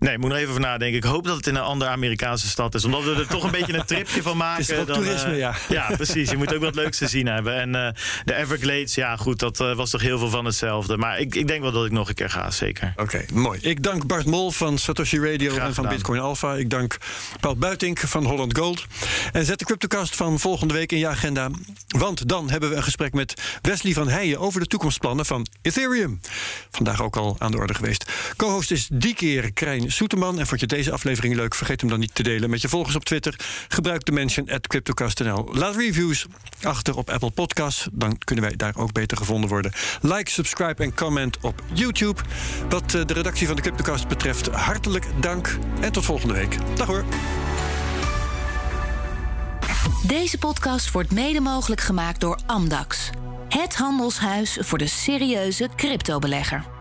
Nee, ik moet nog even over nadenken. Ik hoop dat het in een andere Amerikaanse stad is. Omdat we er toch een beetje een tripje van maken. (laughs) Het is ook dan, toerisme, eh, ja. Ja, precies. Je moet ook wat leuks te zien hebben. En eh, de Everglades, ja goed, dat eh, was toch heel veel van hetzelfde. Maar ik, ik denk wel dat ik nog een keer ga, zeker. Oké, mooi. Ik dank Bart Mol van Satoshi Radio Graag en van gedaan. Bitcoin Alpha. Ik dank Paul Buitink van Holland Gold. En zet de CryptoCast van volgende week in je agenda. Want dan hebben we een gesprek met Wesley van Heijen over de toekomstplannen van Ethereum. Vandaag ook al aan de orde geweest. Co-host is die keer Krijn Soeterman. En vond je deze aflevering leuk? Vergeet hem dan niet te delen met je volgers op Twitter. Gebruik de mention at CryptoCast.nl. Laat reviews achter op Apple Podcasts. Dan kunnen wij daar ook beter gevonden worden. Like, subscribe en comment op YouTube. Wat eh, de redactie van de CryptoCast betreft, hartelijk dank. En tot volgende week. Dag hoor. Deze podcast wordt mede mogelijk gemaakt door Amdax. Het handelshuis voor de serieuze cryptobelegger.